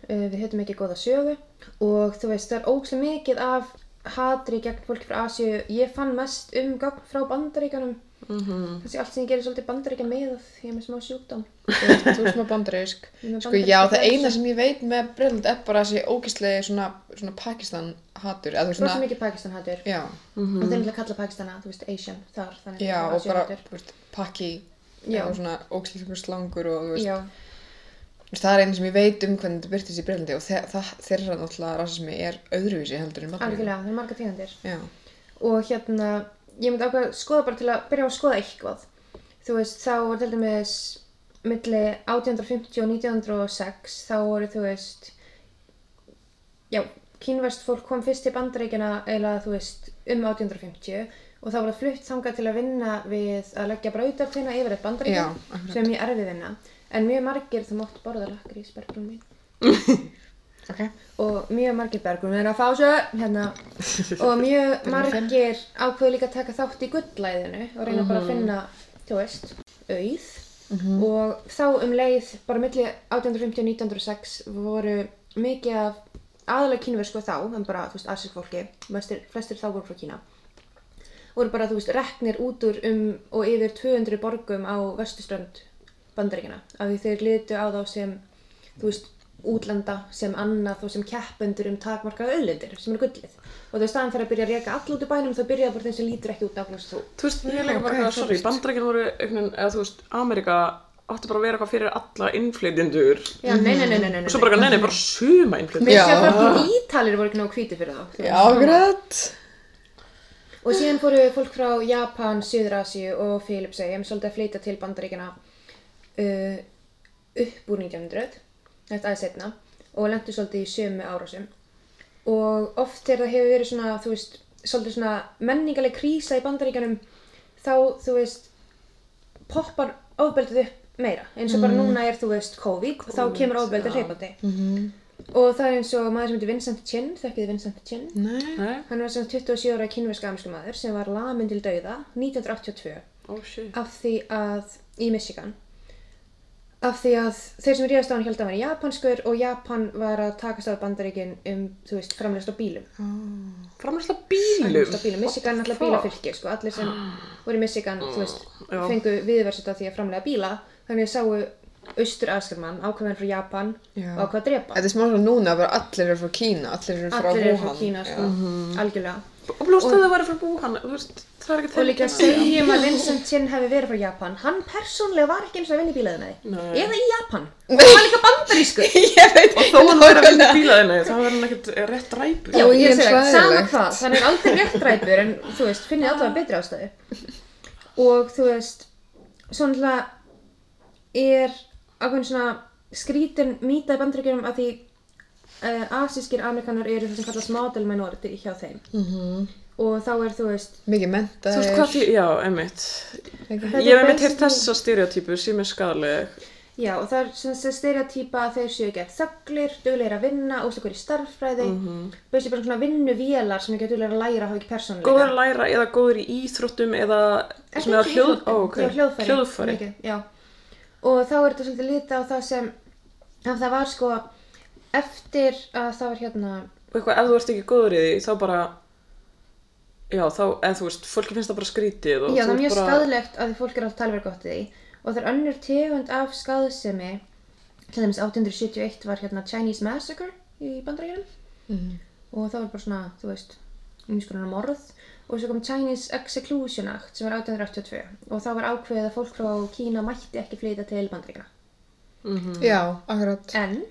Uh, við höfum ekki góða sögu. Og þú veist, það er ógst mikið af hatri gegn fólki frá Asíu. Ég fann mest um frá bandaríkanum Mm kannski allt sem ég gerir svolítið bandaríkja með að ég er með smá sjúkdóm. Þú er smá bandarísk. Sko, já, það eina sem ég veit með Breiland er bara þessi ógæslegi svona, svona Pakistan hatur, rosa svona, mikið Pakistan hattur já, og þeir náttúrulega kalla Pakistana, þú veist, Asian þar, já, og bara, þú veist, Paki, og svona ógæslega slangur og, þú veist, það er eina sem ég veit um hvernig þetta byrtist í Breilandi og það, þeirra náttúrulega rasismi er öðruvísi heldur en Bandaríkjunum. algjörlega, það er marga tegundir. Já, og hérna, ég myndi ákveða að skoða bara til að byrja á að skoða eitthvað þú veist, þá var til dæmis milli 1850 og 1906 þá voru þú veist já, kínverst fólk kom fyrst til bandaríkjana eða þú veist um 1850 og þá var það flutt þangað til að vinna við að leggja brautartina yfir bandaríkja akkurat. sem mjög erfið vinna en mjög margir þú mátt borða lakrís bergrún mín ok. og mjög margir bergrún er að fá svo hérna. Og mjög margir ákveðu líka að taka þátt í gullæðinu og reyna bara að finna, þú veist, auð. Og þá um leið bara milli 1850 og 1906 voru mikið af aðalega kínversku þá, en bara, þú veist, asísk fólki. Flestir, flestir þá voru frá Kína. Voru bara, þú veist, reknir út úr um og yfir 200 borgum á vestuströnd bandaríkina af því þeir litu á þá sem þú veist, útlanda sem annað og sem keppendur um takmarkaða auðlindir sem eru gullið. Og þau staðan fyrir að byrja að reka all út úr bænum þá byrjaði bara þeim sem lítur ekki út aflöst þú. Þú veist, ég er líka bara, sorry, bandrækjum voru einhvern, eða þú veist, Amerika átti bara að vera eitthvað fyrir alla innflytjendur. Já, nei, nei, nei, nei, nei, og svo bara, nei, nei, bara suma innflytjendur. Mér sé að fólk ítalir voru ekki nógu hvíti fyrir þú Já, akkurat. Og síðan fóru fólk frá Japan, Suður-Asíu og Filipseyjum svolítið að flytja til bandaríkjana uh, upp úr 1900, þetta aðeins setna, og lendu svolítið í sömu árásum. Og oft þegar það hefur verið svona, þú veist, svolítið svona menningaleg krísa í bandaríkjanum, þá, þú veist, poppar ofbeldið upp meira. Eins og bara núna er, þú veist, COVID, þá kemur ofbeldið já. hleypandi. Og það er eins og maður sem heitir Vincent Chin, þekkið Vincent Chin? Nei. Nei, Hann var sem 27 ára kynverska amerísku maður sem var lamin til dauða 1982 oh shit. af því að, í Michigan, af því að þeir sem ríðast á hann held að hann var japanskur og Japan var að takast á bandaríkin um, þú veist, framlegst á bílum. Framlæsla bílum. Framlegst á bílum, Michigan er alltaf bílafylki, sko, allir sem voru í Michigan, þú veist, Já. fengu viðversita því að framlega bíla, þannig að sáu austur aðskarmann, ákveðin frá Japan Já. og ákveð að drepa. Þetta er smá svona núna, bara allir eru frá Kína, allir eru frá Allir eru Wuhan. frá Kína, sko, algjörlega. Og blóst það að væri frá Búhan, þú veist, það er ekki Og líka segjum að Vincent Chin hefði verið frá Japan. Hann persónlega var ekki eins og að vinna í bílaðinaði. Nei. Eða í Japan. Og hann var líka bandarísku. Ég veit Og þó hann væri að vinna í bílaðinni, þá er hann ekkert rétt ræpur. Já, ég það, er sama hvað. Þannig er aldrei rétt ræpur en þú veist, finnið allavega betri ástæðu. Og þú veist, svona er ákveðin svona skrítin mýta í bandaríkjum að því uh, asískir amerikanar eru það sem kallast model minority hjá þeim. Mhm. Og þá er þú veist, Mikið menta já, einmitt. Þetta Ég hef er einmitt heyrt basically- þessa stereotypu sem er skadaleg. Já, og það er að þeir séu gett þögglir, duglegir að vinna, óstakar í starffræði, mm. -hmm. bara svona vinnuvélar sem ekki að læra að hafa ekki persónuleika. Góður að læra eða góður í íþróttum eða Ekki svona hljóð... ó, ok. já, hljóðfæri. Hljóðfæri. mikið. Og þá er þetta svolítið lítið á það sem, að það var sko, eftir að það var hérna, eitthvað, ef þú ert ekki góður í því, þá bara... Já, þá, eða þú veist, fólki finnst það bara skrítið og já þú það er ert mjög bara... skadlegt að því fólk er alltaf talverð gott í því. Og það er önnur tegund af skaðsemi, til dæmis 1871 var hérna Chinese Massacre í bandarækjunum. Mhm. og það var bara svona, þú veist umskonar morð og svo kom Chinese Exclusion Act sem var 1882 og þá var ákveðið að fólk frá Kína mætti ekki flytja til bandaríkina Mhm. Já, akkurat. en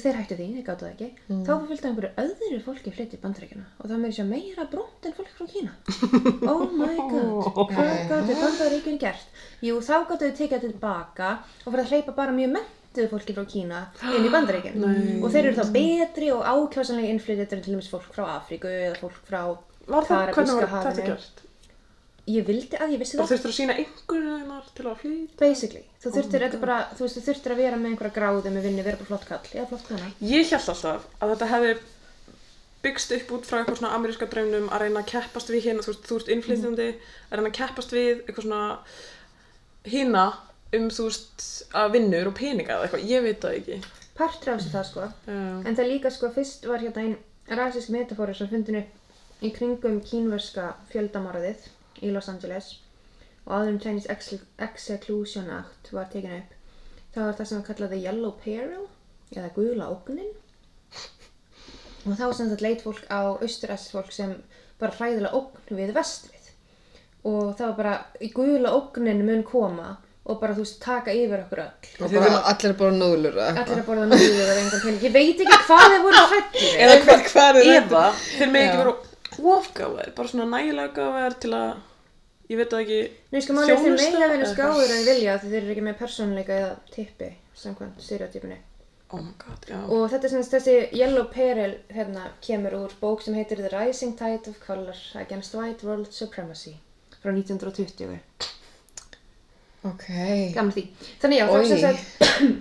þeir hættu því, þeir gáttu það ekki. Þá var fylgta einhverju öðru fólki flytja til bandaríkina og það meira sér meira brúnt en fólk frá Kína. Oh my god. Hvað gáttu bandaríkjun gert? Jú, þá gáttu þau tekið tilbaka og fyrir að hleypa bara mjög mentuðu fólki frá Kína inn í bandaríkjun og þeir eru þá betri og ákjásanlega innflytjendur en til dæmis fólk frá Afríku eða fólk frá Var það, hvernig var þetta gert? Ég vildi að ég vissi það. þurftur að sína einhverjunar til að flytja? Basically. Þú Oh þetta er bara, þú veist, þú þurftir að vera með einhverja gráðu með vinnu, vera bara flott kall. Já, flott. Ég held alltaf að þetta hefði byggst upp út frá eitthvað svona ameríska draumnum að reyna að keppast við hérna, þú veist, þú ert innflytjandi, að reyna að keppast við eitthvað svona hina um, þú veist, að vinnur og peninga eða eitthvað, ég veit það ekki. Partur af þessu það, sko. Já. En það líka, sko, fyrst var hérna einn rasísk metafóri sem fundin upp í kringum kínverska fjöldamorðið í Los Angeles og áður um Chinese Ex- Exclusion Act var tekin upp. Það var það sem var kallað The Yellow Peril eða gula ógnin. Og þá sem þetta leit fólk á austuræst fólk sem bara hræðilega ógn við vestlið og það var bara í gula ógnin mun koma og bara þú veist taka yfir okkur öll. Og bara allir bara nóðlur eða? Allir að borða pening ég veit ekki hvað þeir voru hrættir Eða Hvað- hvað er Eða, þeir með ekki vera ofgáðar, bara svona nægilega gáðar til að, ég veit það ekki, Nei, sko málið er þeir meira verið eða skáður en vilja því þeir eru ekki með persónuleika eða tippi samkvæmt stereotypinu oh my god, já. og þetta er sem sagt þessi Yellow Peril hérna kemur úr bók sem heitir The Rising Tide of Color Against White World Supremacy frá 1920 Ok. gamla því þannig já, er sem sagt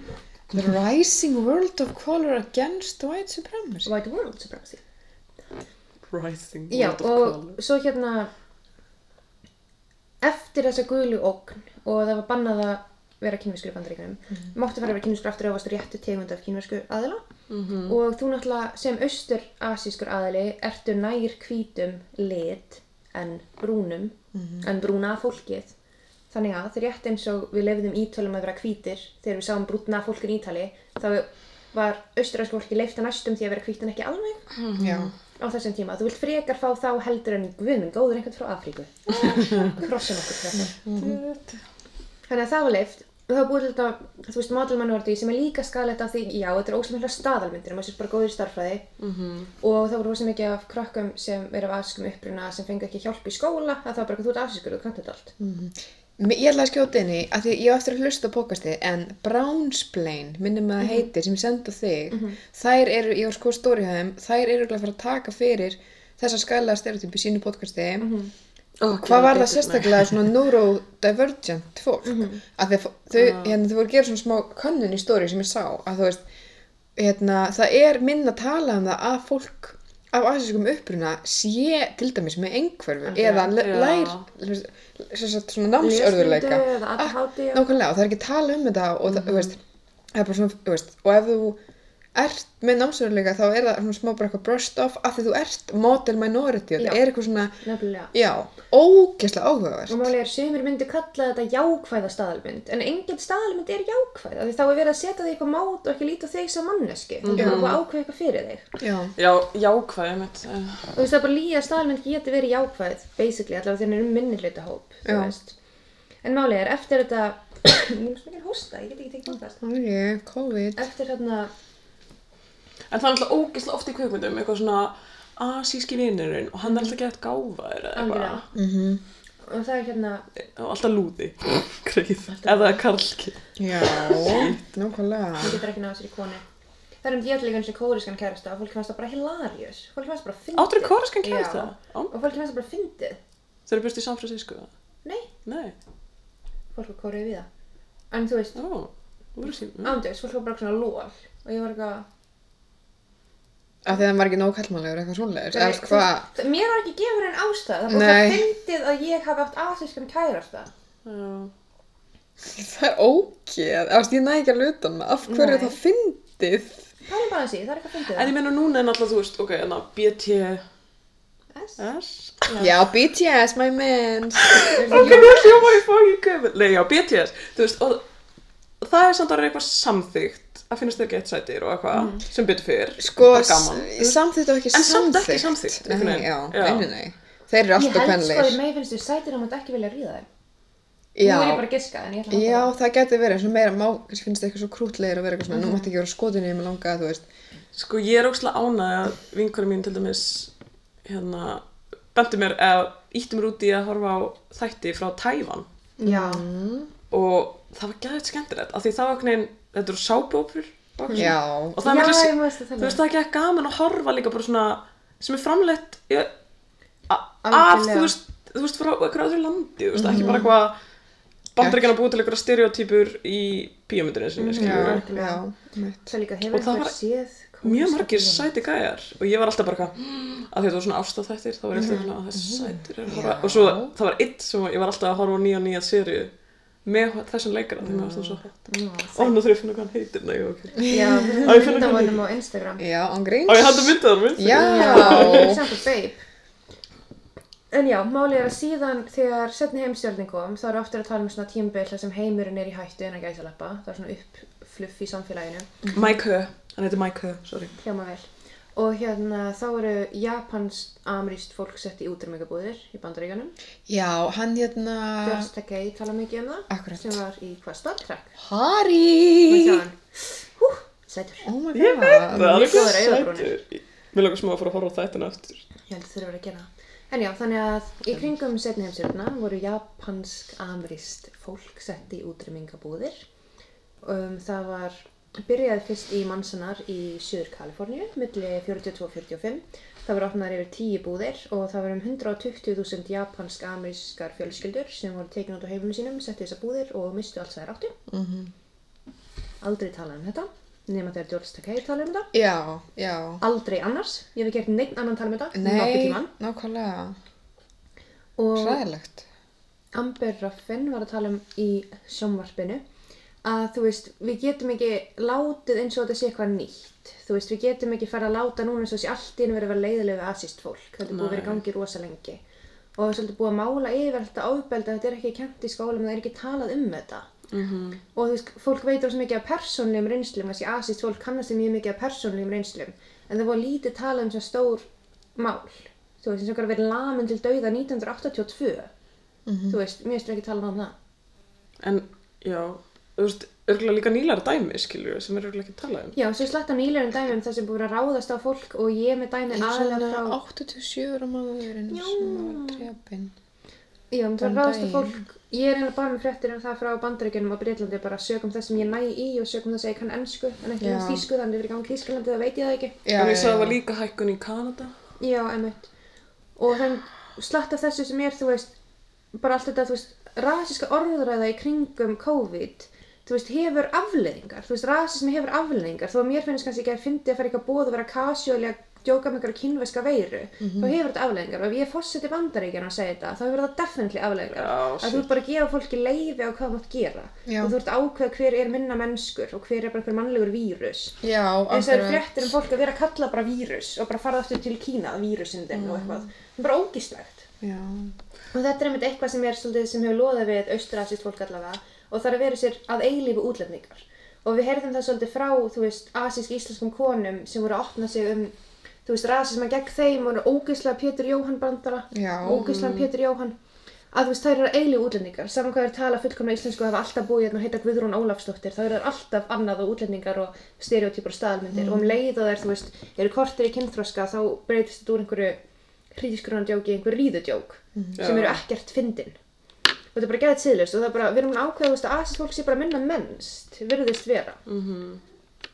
The rising world of color against white supremacy. White World Supremacy Rising Já, World of og Color. svo hérna eftir þessa guðlu ógn og það var bannað að vera kynverskur í bandaríkunum mm. máttu fara að vera kynverskur aftur ef varstu réttu tegund af kynversku aðila. Og þú náttúrulega sem austur asískur aðili ertu nær hvítum lit en brúnum en brúna fólkið. Þannig að þeir rétt eins og við lefðum ítölum að vera hvítir þegar við sáum brúna fólkin í Ítali þá var austuræsku fólki leifta næstum því að vera hvít en ekki alveg Já. Á þessum tíma. Þú vilt frekar fá þá heldur en guðminn góður einhvern frá Afríku. Krossin okkur þetta. Þannig að það var leift. Og það búið þetta, þú veist, model minority sem er líka skadalegt af því, já, þetta er óslega staðalmyndir, maður sér bara góður í starffræði. Og það voru rosa mikið af krökkum sem verið af asískum uppruna sem fengi ekki hjálp í skóla, að það var bara, þú ert asískur, þú kannt þetta allt. Mér- Ég ætla að skjóta inn í, að því ég á eftir að hlusta á podcastið, en Brownsplain, minnum að það heitir, sem ég sendi á þig, þær eru, ég var sko stóri hjá þeim, þær eru örugglega að fara að taka fyrir þessa skælega stereotypi sínu podcasti. Ok, Hvað var það sérstaklega svona neurodivergent fólk? Að þau, þau, hérna, þau voru að gera svona smá könnun í stóri sem ég sá, að þú veist, hérna, það er minna að tala um það að fólk af asískum uppruna sé til dæmis með einhverfu eða l- Já. lær svona námsörðurleika eða. Ah, nákvæmlega og það er ekki tala um þetta og þú veist, það er bara svona, veist, og ef þú ert með námsörðurleika þá er það svona smá bara eitthvað brushed off af því þú ert model minority og það er eitthvað svona, Nefnilega. já, ógeðslega áhugavert Og máli er, sumir myndi kalla þetta jákvæða staðalmynd, en engin staðalmynd er jákvæð, af því þá er verið að setja þig eitthvað mát og ekki líta þig sem manneski, þú getur bara ákveða eitthvað fyrir þig. já, Já, jákvæði mitt. Og þú veist það er bara líða að staðalmynd geti verið jákvæð, basically, allavega þegar það er um minni hluta hóp, þú Já. veist. En máli er, eftir þetta, ég er svo mikið hósta, ég get ekki tekið náttúrulega. það er ég, COVID Eftir hérna, en það er alltaf ógeðslega oft í kveikmyndum, eitthvað svona asíski vinurinn og hann er alltaf gett gáfaður eða eitthvað. og það er hérna, Og alltaf lúði. Greið. Eða karlki. já, nákvæmlega hún getur ekki náða sér í konu. Það er um ég líka eins og kóriskan kærasta og fólki fannst það bara hilarious. Fólki fannst það bara fyndið. Áttur kóreskan kærast Já. það? Ó, Og fólki fannst það bara fyndið. Þau eru byrst í San Francisco. Nei, Nei. fólk var kórið við það. En þú veist, sín. ándjóks, fólk var bara svona lól og ég var eitthvað Af því að það var ekki nóg kallmannlegur eitthvað. Nei, Eða hvað? mér var ekki gefur en ástæð það var Nei. það fyndið að ég hafi átt asískan kærasta. Það er ógeð. Ást, ég næ ekki að luta hana. Af hverju Nei. er það fyndið? það er bara þessi, það er eitthvað fyndið En ég meina núna er náttúrulega, þú veist, ok, en að BTS. S Já, BTS, my man. Ok, nú hljóma ég fókið gömul. Nei, já, BTS. Þú veist, og það er samt að eitthvað samþygt að finnast þér gett sætir og eitthvað sem byttu fyrir. Sko, samþýtt og ekki En samt ekki samþykkt, einhvern Nei, veginn. já, Já. nei, nei, nei. Þeir eru ég alltaf held sko að mig finnst þér sætir að maður ekki vilja ríða þeim Já, nú er ég bara að giska en ég ætla að já, það getur verið eins og meira má, kannski finnst það eitthvað svo krútlegir að vera eitthvað svona, nú mætti ekki vera skotinni með langa, þú veist. Sko, ég er ógslag ánægð að vinkurinn mín til dæmis, hérna, benti mér, eða ítti mér út í að horfa á þætti frá Tævan. já, Og það var gæðið skemmtilegt, af því það var þetta eru sábjófur. Já, Og það er að þú veist, það er ekki gaman að horfa líka bara svona, sem er framleitt af, þú veist, þú veist, frá einhverju öðru landi, þú veist, ekki bara eitthvað bandaríkjana búið til einhverja stereotypur í bíómyndinu sinni, líka Og hefur það eitthvað var séð mjög margir sæti gæjar. Og ég var alltaf bara eitthvað að þetta var svona ástæðþættir þá var ég alltaf svona að þessi sætir er og svo það var eitt sem ég var alltaf að horfa á nýja nýja serju með þessum leikara mér varst það svo og nú þurfum ég að finna hvað hann heitir nei, ok. Já, við Á, ég höfum finna myndað honum á Instagram. Já, án gríns. og ég hafði myndið það mynd Já. Example Babe En já, málið er að síðan þegar setni heimstjórnin kom þá er ofta að tala um svona tímabil þar sem heimurinn er í hættu en að gæsa lappa það er svona uppfluff í samfélaginu. Mike Höh, hann heitir Mike Höh, sorry. Hljóma vel og hérna þá eru japansk ameríst fólk sett í útrýmingabúðir í bandaríkanum Já, hann hérna... George Takei tala mikið um það Akkurat. sem var í hvað Star Trek og Harry! sjá hann hú, sætur Oh my Ég god. veit það, hann er Mjög góður sætur Mér langar smá að fara að horfa á þættina eftir Ég held þurfa að gera það. En já, þannig að í kringum setni heimsjörna voru japansk-ameríst fólk sett í útrýmingabúðir. Um, það var byrjaði fyrst í Mansanar í Suður Kaliforníu, milli 42 og 45. Það voru opnaðar yfir 10 búðir og það voru um 120.000 japansk-amerískar fjölskyldur sem voru tekin út á heimilinu sínum, sett í þessar búðir og mistu allt sæðir áttu. Aldrei talað um þetta, nema þegar George Takei talað um þetta. Já, já. Aldrei annars, ég hef ekki ekkert neitt annan talað um þetta, Nei, nákvæmlega. Og Ræðilegt. Amber Ruffin var að tala um í sjónvarpinu að þú veist, við getum ekki látið eins og þetta sé eitthvað nýtt. Þú veist, við getum ekki fara að láta núna eins og þessi allt í einu verið að vera leiðilega við asíst fólk. Þetta er búið að vera í gangi rosa lengi. Og það er svolítið búið að mála yfir þetta ábeldi að þetta er ekki kent í skólum það er ekki talað um þetta. -hmm. og þú veist, fólk veitur svo mikið af persónlegum reynslum þessi asíst fólk kannast mjög mikið af persónlegum reynslum. En það voru lítið talað um stór mál. Þú veist, eins og okkar að vera lamin til dauða 1982 þú veist, mér finnst ekki talað um já, þú veist, örgulega líka nýlara dæmi, skilur sem er örgulega ekki talað um. Já, svo slett á nýlegum dæmum það sem búið að ráðast á fólk og ég með dæmi En aðalega frá 87 ára maðurinn sem var trefinn. Já, um það Góðan ráðast á fólk. Ég er eiginlega bara með fréttir um það frá bandaríkjunum og Breitlandi bara sögum þess sem ég næ í og sögum þess að ég kann ennsku en ekki Já. um þýsku þannig að við erum í gangi í Þýskalandi það veit ég það ekki. Já, En ég sagði að það var líka hækkun í Kanada. Já, einmitt. Og þann slatt af þessu sem er þú veist bara allt þetta, þú veist, rasíska orðræða í kringum COVID þú veist, hefur afleðingar þú veist, rasismi hefur afleðingar þó að mér finnst kannski ekki að fyndi að fara eitthvað búið að vera casually að djóka með einhverja kynveska veiru þá hefur þetta afleðingar og ef ég er fórseti bandaríkjana að segja þetta þá hefur þetta definitely afleðingar Já, að þú ert bara að gefa fólki leiði á hvað þú mátt gera. Já. og þú ert að ákveða hver er minna mennskur og hver er bara einhver mannlegur vírus. Eins og það akkurat. fréttir um fólk að vera að kalla bara vírus og bara fara aftur til Kína vírusinn þinn og eitthvað það er bara ógíslegt Já, og þetta er einmitt eitthvað sem er svolítið sem hefur loðað við austrasist fólk allavega og það er að vera sér að eilífu útlendingar. Og við heyrðum það svolítið frá þú veist, asísk íslenskum konum sem voru að opna sig um þú veist, rasisma gegn þeim og ógeðslega Pétur Jóhann brandara Já. ógeðslega Pétur Jóhann. Að þú veist, þær eru eilífu útlendingar. Saman hvað er tala fullkomna íslensku og hafa alltaf búið hérna og heita Guðrún Ólafsdóttir þá eru þær alltaf annað og útlendingar og stereotypur og staðalmyndir. Og um leið og þær, þú veist, eru kortir í kynþroska þá breytist þetta úr einhverju hrísgrunandjóki í einhver ríðudjók sem eru ekkert fyndin þetta er bara gæðið síðlust og það er bara, við erum að ákveða þú veist, að asist fólk sé bara minna mennst virðist vera. Mhm.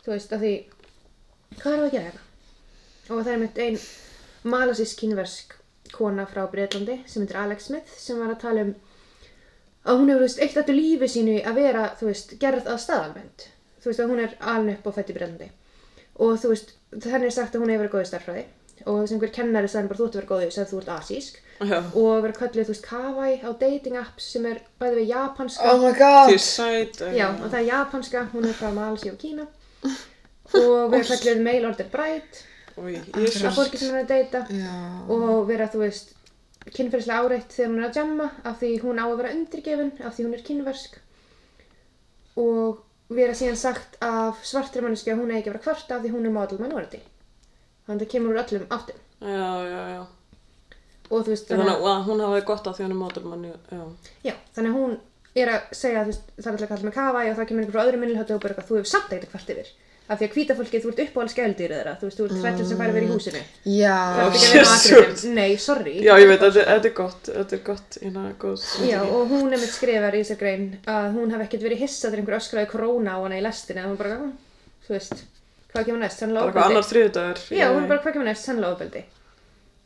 þú veist, að því hvað erum við að gera hérna? og það er mitt ein malasísk kínversk kona frá Breitlandi sem heitir Alex Smith sem var að tala um að hún hefur, þú veist, eitt eftir lífi sínu að vera, þú veist, gerð að staðalmynd. Þú veist, að hún er alin upp og fætt í Bretlandi. Og þú veist, henni er sagt að hún hefur verið góð í starffræði og að einhver kennari sagði bara þú ert að vera góð í þess að þú ert asísk Já. og vera kallið, þú veist, kawaii á dating apps sem er bæði við japanska Oh my god. Því sæt. eh, Já, og það er japanska, hún er frá Malaysia og Kína og vera kallið mail order bride Új, að jésús. fólki sem hún er að deyta Já. og vera, þú veist, kynferðislega áreitt þegar hún er að jamma af því hún á að vera undirgefin af því hún er kynversk og vera síðan sagt af svartri manneski að hún eigi ekki að vera kvarta af því hún er model minority þannig að það kemur úr öllum áttum Já, já, já. Og þú veist, Þannig að hún hafaði gott af því hann er mótelmann, já. Já, þannig að hún er að segja að þú veist, það er alltaf kallað með kafa og það kemur einhver frá öðru minnilhættu og bara eitthvað, þú hefur samt ekkert kvart yfir. Af því að hvíta fólkið, þú ert uppáhald skældýr þeirra þú veist, þú ert hrættur sem færi verið í húsinu. Já. að vera makriðin, nei, sorry. Já, ég veit, þetta, er gott, þetta er gott, hérna, góð. Já, og hún er með skrifar í þessar grein að hún hef ekkert verið hissað til einhver öskraði króna á hana í lestinni að hún bara, "Hm, þú veist, hvað kemur næst, eitthvað annar þriðdagur. Já, hún bara, hvað kemur næst, sannlega ofbeldi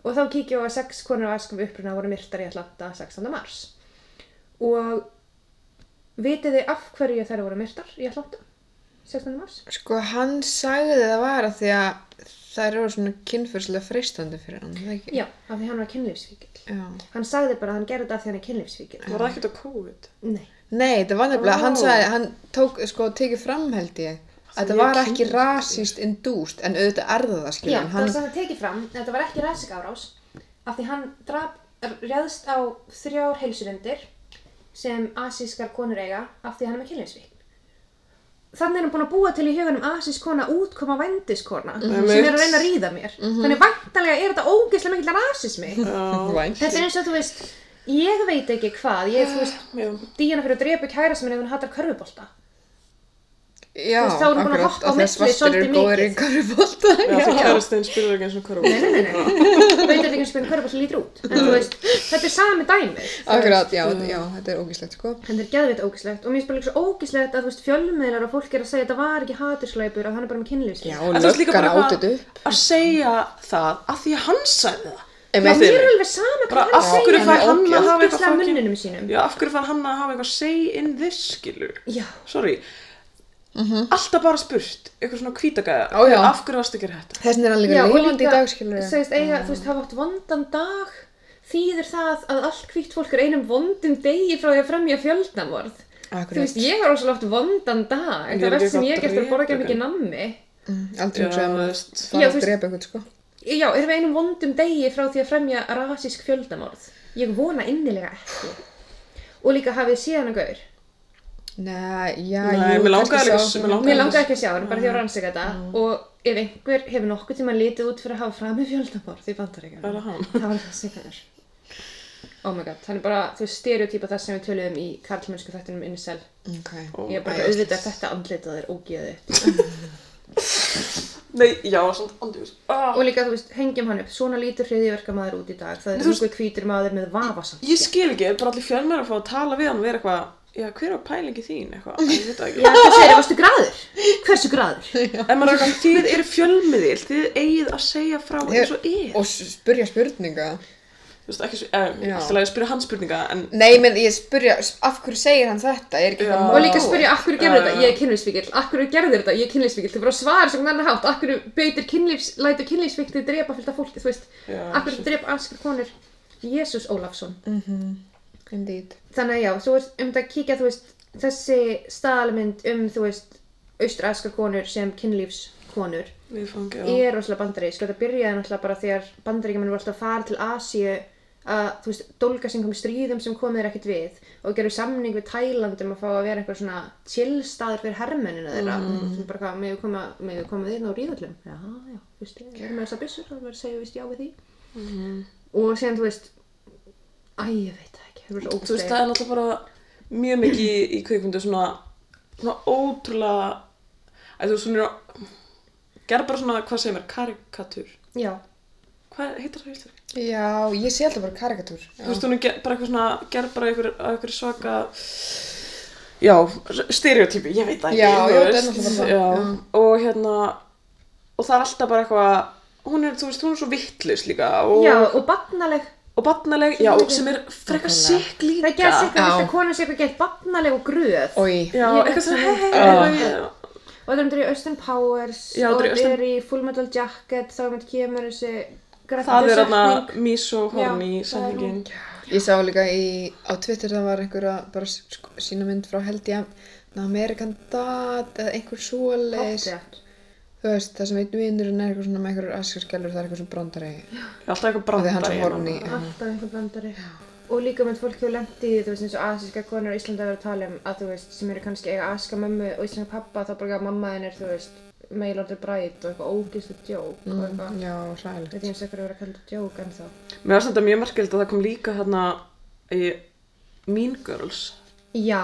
og þá kíkja á að sex konur á æskum uppruna voru myrtar í Atlanta 16. mars og vitið þið af hverju þær voru myrtar í Atlanta 16. mars? Sko, hann sagði það var að því að þær eru svona kynfyrslega freistandi fyrir hann, er það ekki? Já, af því hann var kynlífsvíkil Já. hann sagði bara að hann gerði þetta af því hann er kynlífsvíkil Var það ekkert á COVID? Nei, Nei, það var nefnilega, hann sagði, hann tók, sko, tekið fram held ég, að það var ekki kynlífsvíkil. rasíst induced, en auðvitað er það það, Já, skilja, það hann, var sem það tekið fram, þetta var ekki ræðsika árás af því hann draf, réðst á þrjár heilsulindir sem asískar konur eiga af því hann er með kynlífsvík. Þannig er hann búin að búa til í huganum asísk kona útkoma vændiskona sem er að reyna að ríða mér. Þannig væntalega er þetta ógeðslega mikill rasismi. Já. vænt. þetta er eins og þú veist, ég veit ekki hvað, ég, þú veist. Díana fyrir að drepa kæra sem henni ef hún hattar körfubolta. Já, Þú veist, þá er hún búin að hoppa á milli svolítið góðir í mikið. Já, því kærastinn spurður ekki eins og hverju. Nei, nei, nei, nei. Veit ekki eins og körfubolta lítur út. En þú veist, þetta er sami dæmi. Akkurat, já, já, þetta er ógíslegt, sko. Þetta er geðveit ógislegt og mér bara líka svo ógislegt að þú veist fjölmiðlar og fólk er að segja að þetta var ekki hatursleipur að hann er bara með kynlífsvík. Já, og átið eitthvað upp. að segja það að því hann sagði það. Mér er alveg sama Bara hvað af hann hverju segja. fær hann að hafa eitthvað ógislega fucking- munninum sínum. Já, af hverju fann hann að hafa eitthvað say in this, skilur? Já. Sorry. Alltaf bara spurt, eitthvað svona já. Af hverju varst ekki þetta? Þessin er og lifandi í dag, segist eiga, þú veist, hafa átt vondan dag þýðir það að allt hvítt fólk er einum vondum degi frá því að fremja fjöldamorð. Þú veist, ég var óslega oft vondan dag. En Það er er verst sem ég gert að borða ekki mikið nammi. Mm, aldrei um þú að fara að drepa eitthvað, sko. Já, erum við einum vondum degi frá því að fremja rasísk fjöldamorð? Ég vona innilega ekki. Og líka hafið séð hana gaur. Nei, já, Nei, jú, mér langaði ekki að sjá hann, bara því að rannsaka þetta. Og ef einhver hefur nokkuð tíma litið út fyrir að hafa framið fjöldamorð því bandar ekki. Er það var það sem það er. Oh my god, hann er bara, þú stereotýpa það sem við töluðum í karlmennsku þættinum Incel. Ok. Ég er bara auðvitað þetta andlitað er ógeðið. Nei, já, svona andjús. Ah. Og líka, þú veist, hengjum hann upp, svona lítur hriðiverka maður út í dag. Það er einhver hvítur maður með vafasamt. Ég skil ekki, er bara allir fjölmæður að fá að tala við hann og vera eitthvað, já, hver var pælingi þín, eitthvað, ég veit það ekki. Já, hvað segir varstu graður? Hversu graður? En maður er eitthvað, þið eru fjölmiðil, þið eigið að segja frá eins og er. Og s- spyrja spurninga. Þú veist, ekki, svo- eh, alltaf að spyrja hann spurninga, en Nei, menn, ég spyrja, af hverju segir hann þetta? Er ekki Já. eitthvað Og líka mál? spyrja, af hverju gerður þetta? Ég er kynlífsvíkil. Af hverju gerður þetta? Ég er kynlífsvíkil. Þið bara svara sem annar hátt. Af hverju beitir kynlífs, lætur kynlífsvíkil drepa fylgta fólki, þú veist? Já, Af hverju drepa alls konur? Jésús Ólafsson. Indeed. Þannig að já, þú veist, um þetta að kíkja, þú veist, þessi staðalmynd um, þú veist, austraskar konur sem kynlífskonur við fangi, já. er rosalega bandarísk. Þetta byrjaði náttúrulega bara þegar bandaríkjumenn voru alltaf að fara til Asíu að, þú veist, dólga sem kom í stríðum sem komið er ekkert við og gerðu samning við Tæland um að fá að vera einhver svona chillstaður fyrir hermennina þeirra mm. sem bara hvað, með við koma, koma þérna á ríðullum já, já, þú veist, ég er með þessa byssur þá verður að segja, víst, já við því og síðan, þú veist æ, ég veit það það er Þú veist, það er náttúrulega bara mjög mikið í, í kvikmyndu svona, svona ótrúlega, að þú svona, gerð bara svona, hvað segir mér, karikatúr. já, Hvað heitir það í Íslandi? Já, ég sé alltaf bara karikatúr. Þú veist, er ger- bara eitthvað svona, gerð bara einhver svaka, já, stereotypi, ég veit það ekki. Já, þú já, er það, já. og hérna, og það er alltaf bara eitthvað, hún er, þú veist, hún er svo vittlust líka og... já, og barnaleg og barnaleg, já, Sem er- er Nákvæmlega. sikk líka. Það gerst eitthvað, að konan sé eitthvað gett barnaleg og gröð. Oi, Já, eitthvað svona, hei, hei, hei, Og það er í Austin Powers Já, og þetta er í það er í Full Metal Jacket, þá kemur þessi það er Já, það er setningin. ég sá líka í, á Twitter það var einhver að bara sko, sína mynd frá held ég að American Dad eða einhver svoleiðis Pottþétt. Þú veist, það sem einn vinnurinn er eitthvað svona með einhverjur askarskjálfur, það er eitthvað svona brandari Alltaf eitthvað og svo horni Alltaf einhver brandari. Og líka með fólk hefur lent í, þú veist, eins og asíska konur á Íslandi að vera að tala um að, þú veist, sem eru kannski eiga aska mömmu og íslenska pappa, þá bara að mamma þinn er, þú veist, mailorder bright og eitthvað djók og mm, eitthvað. já, sæl Þetta er eins og eitthvað að vera að kalla djók en þá. Mér var þetta mjög merkilegt að það kom líka hérna í Mean Girls. Já,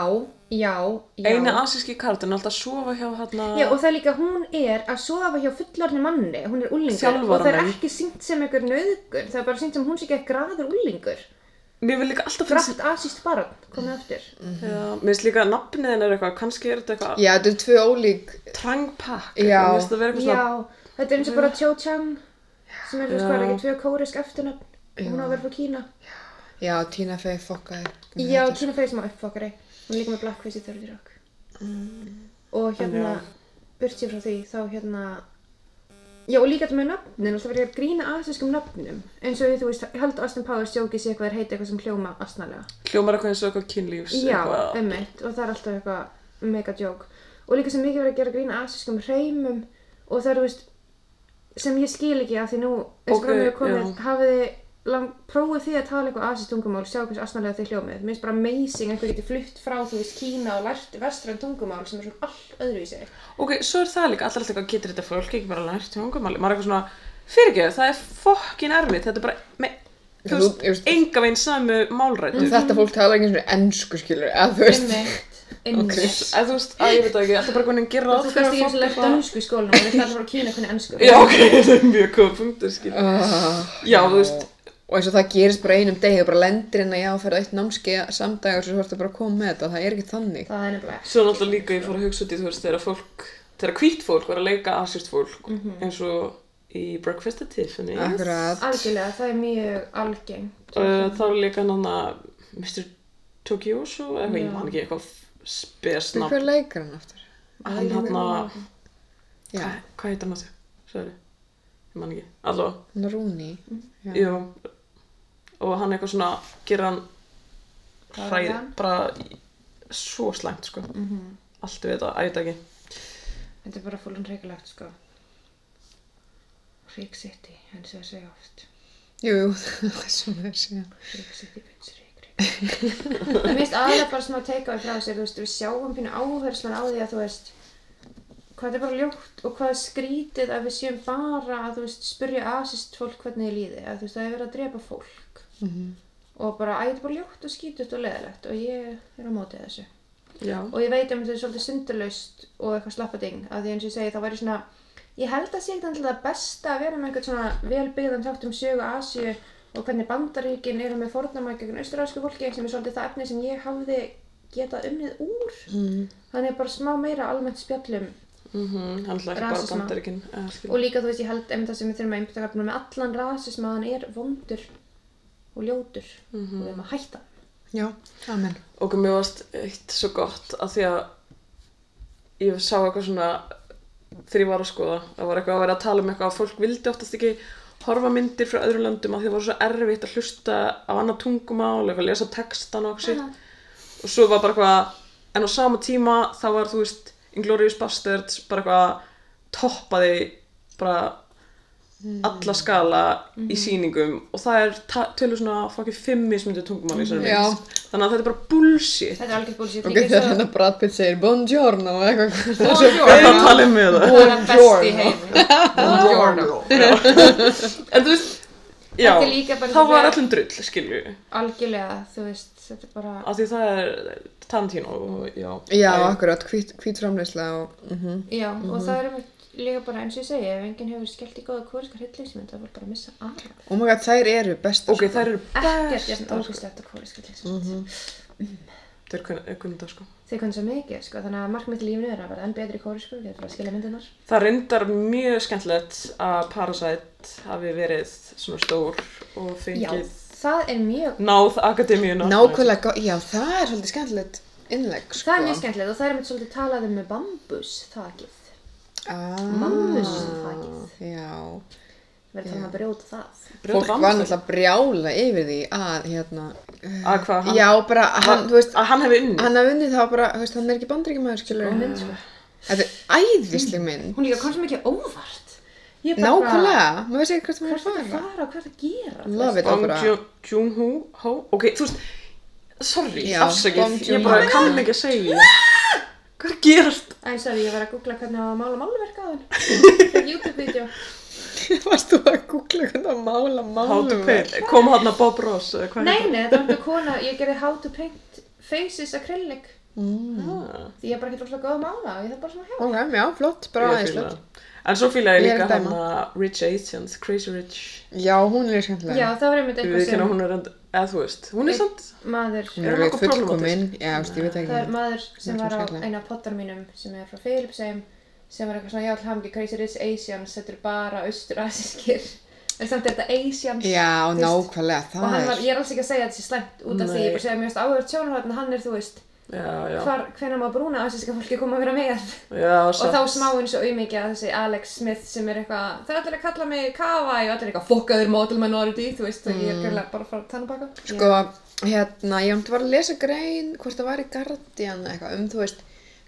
já, já. Einu asíski kartin alltaf að sofa hjá hérna... Já, og það er líka, hún er að sofa hjá fullorðni manni, hún er úlingur og það er ekki sínt sem einhver nöðgun, það er bara sínt sem hún sé ekki graður úlingur. Mér vil líka alltaf finnst... Grætt asíst barn, komið aftur. Já, mér finnst líka nafniðin er eitthvað, kannski er þetta eitthvað já, þetta er tvö ólík trangpakk. Já. Mér finnst það vera eitthvað svona... Já, þetta er eins og bara Cho Chang, sem er, er ekki tvö kórisk eftirnafn, hún á að vera frá Kína. já, Tina Fey fokkaði Já, Tina Fey sem á uppfokkari, hún er líka með Blackface í Thirty Rock. Og hérna, burt sér frá því, þá hérna, já og líka þetta með nöfnin, og það verður að grína asískum nöfnum, eins og þú veist, ég held að Austin Powers sjóki sér eitthvað er heiti eitthvað sem hljóma astnalega. Hljómar eitthvað eins og eitthvað kynlífs. Já, ummitt, og það er alltaf eitthvað mega joke. Og líka sem mikið verið að gera grína asískum hreimum, og það er, þú veist, sem ég skil ekki af því nú, eins og Ok, fram hefur komið, já. Lang, prófið því að tala eitthvað asísk tungumál, sjá hversu astnalega þið hljómið. Mér finnst bara amazing að einhver geti flutt frá, þú veist, Kína og lært vestræn tungumál sem er svona allt öðruvísi. Ok, svo er það líka, allir alltaf eitthvað getur þetta fólk ekki bara lært tungumáli. Maður er eitthvað svona, fyrirgeðu, það er fokkin erfitt, þetta er bara, með, þú Þú- veist, ég veist- enga veginn samu málrættu. þetta fólk tala ekki eins og ennsku skilur eða þú veist einmitt. Eða þú veist, að ég veit það ekki, alltaf bara hvernig gera Og ráð þú kannski ekki eins og lært eitthvað- dönsku í skólanum og þú ætlar bara að kýna hvernig ennsku. Já, ok, það er mjög góð punktur, skil. Ah, Já, þú veist, og eins og það gerist bara einum degi og bara lendir inn að já, ferða eitt námskeið samdag og svo ertu bara að koma með þetta það er ekki þannig Það er nefnilega. svo náttúrulega líka ég fór að hugsa út í, þú veist, þegar fólk, þegar hvít fólk var að leika asist fólk, eins og í Breakfast at Tiffany. akkurat Algjörlega, það er mjög algengt. Uh, þá er líka nána Mr. Tokyoso, eða ég man ekki eitthvað spesnafn. hver leikar hann aftur? Hann hann já, Hvað hvað heitir hann að þau? Særi. Ég man ekki. Er Rúni já. Og hann eitthvað svona, gera hann hræð, er bara svo slæmt, sko. Mhm. Allt við þetta, ætta ekki. Þetta er bara fólun reykilegt sko. Rík City, eins og það segja oft. jú, jú, það er svona að segja Rík City, bitch, rík, rík. Mér finnst aðlega bara smá teika frá sér, þú veist, við sjáum pínu áherslan á því að þú veist, hvað er bara ljótt og hvað er skrítið að við séum bara að þú veist, spyrja asist fólk hvernig þið líði, að þú veist, það er verið að drepa fólk. Mhm. Og bara, æ, þetta er bara ljótt og skítut og leðilegt og ég er á mótið þessu. Já. og ég veit um þetta er svolítið syndurlaust og eitthvað slappading að því eins og ég segi þá væri svona ég held að sé ekkert alltaf besta að vera með einhvern svona velbyggðan þátt um sögu Asíu og hvernig bandaríkin eru með fórnarmæk gegn austuræsku fólki sem er svolítið það efni sem ég hafði getað unnið úr mm. þannig bara smá meira almennt spjallum ekki bara Rasisma. og líka þú veist ég held einmitt það sem við þurfum að einbytta með allan rasism að hann er vondur og ljótur. Og við erum að hætta. Já, amen. Og mér varst eitt svo gott að því að ég sá eitthvað svona þegar ég var að skoða, það var eitthvað að vera að tala um eitthvað að fólk vildi oftast ekki horfa myndir frá öðrum löndum að því það var svo erfitt að hlusta á annað tungumál, eitthvað lesa textan og eitthvað sitt. Og svo var bara eitthvað en á sama tíma þá var þú veist Inglourious Bastards bara eitthvað toppaði bara alla skala í sýningum og það er tölur svona fokkið fimm mismundu tungumál í þessari Já. mynd. Þannig að þetta er bara bullshit. Þetta er algjörð búlsið ok, þegar hérna Brad Pitt segir buongiorno og eitthvað. Það er að tala um það það er það besti í heimi. Buongiorno. En þú veist, já, Þetta er bara þá var öllum drull, skilju. Algjörlega þú veist þetta er bara Af því það er Tarantino og já. Já, akkurat, hvít, hvít framleysla og mhm. Já, og það er einmitt líka bara eins og ég segi, ef enginn hefur skellt í góða kóriska hryllingsmynd, það var bara að missa af. oh my god, þær eru bestar Ok, þær eru Ekkert bestar jafn sko. ógæslegt að kóriska hryllingsmynd. Þeir kunna kunna það sko Þau kunni svo mikið, sko, þannig að markmitt lífinu er að vera enn betri kórisku, við erum bara að skilja myndirnar. Það reyndar mjög skemmtilegt að Parasite hafi verið svona stór og fengið það er mjög, Náð akademíuna. Nákvæmlega, já, það er svolítið skemmtilegt innlegg, sko. það er mjög skemmtilegt og það er mitt svolítið talað um með bambus þakið. Ah, Bambusþakið. Já. Talað um að brjóta það. Brjóta Fólk var náttúrulega brjála yfir því að, hérna, Að hvað? Hann, já, bara, hann, þú veist, Að hann hefði unnið. hann hafði unnið þá bara, veist, hann er ekki mynd, sko. Þetta er æðisleg mynd. Hún líka kom svo mikið óvart. Nákvæmlega, maður veist ekki Hvað maður er að fara. fara og hvað er að gera? Love it, Bong bara. Joon- Joon-ho, ho, ok, þú veist, sorry, afsakið, ég bara kann ekki að segja. Hvað er að gerast? Æ, sorry, ég var að googla hvernig að mála málverk á henn. Fyrir YouTube-vídeó. Varst þú að googla hvernig að mála How to málum? paint, kom hann að Bob Ross, eða hvað Nei, nei, þetta var þetta kona, ég gerði how to paint faces acrylic. Ah, Því ég er bara ekki alltaf góð að mála og ég þarf bara svona hjálp. Ok, já, flott, bara æðislegt. það. En svo fíla ég Ég er líka að hann að Rich Asians, Crazy Rich. Já, hún er skemmtilega. Já, það var einmitt eitthvað sem að hún er, end- eða þú veist, hún er samt, maður, Hún Er er hún veit nokkuð fullkomin, já, ég veit ekki. það er maður sem er var á eina pottar mínum sem er frá Philipsheim sem var eitthvað svona, já, ekki Crazy Rich Asians, þetta eru bara austur-asískir. En samt er þetta Asians. Já, nákvæmlega, Og hann það var, er. ég er alls ekki að segja að þetta sé slæmt út af því, ég er bara að segja finnst áhugavert sjónarhótt, hann er, þú veist, hvenær má brúna asíska fólki koma að vera með. já, Og þá smá eins og auðmikið að þessi Alex Smith sem er eitthvað, það er allir að kalla mig Kawai og allir eitthvað fokkaður model minority, þú veist, og ég er gæðilega bara að fara að tanna baka. Sko, hérna, ég var að lesa grein, hvort það var í Guardian eitthvað, um, þú veist,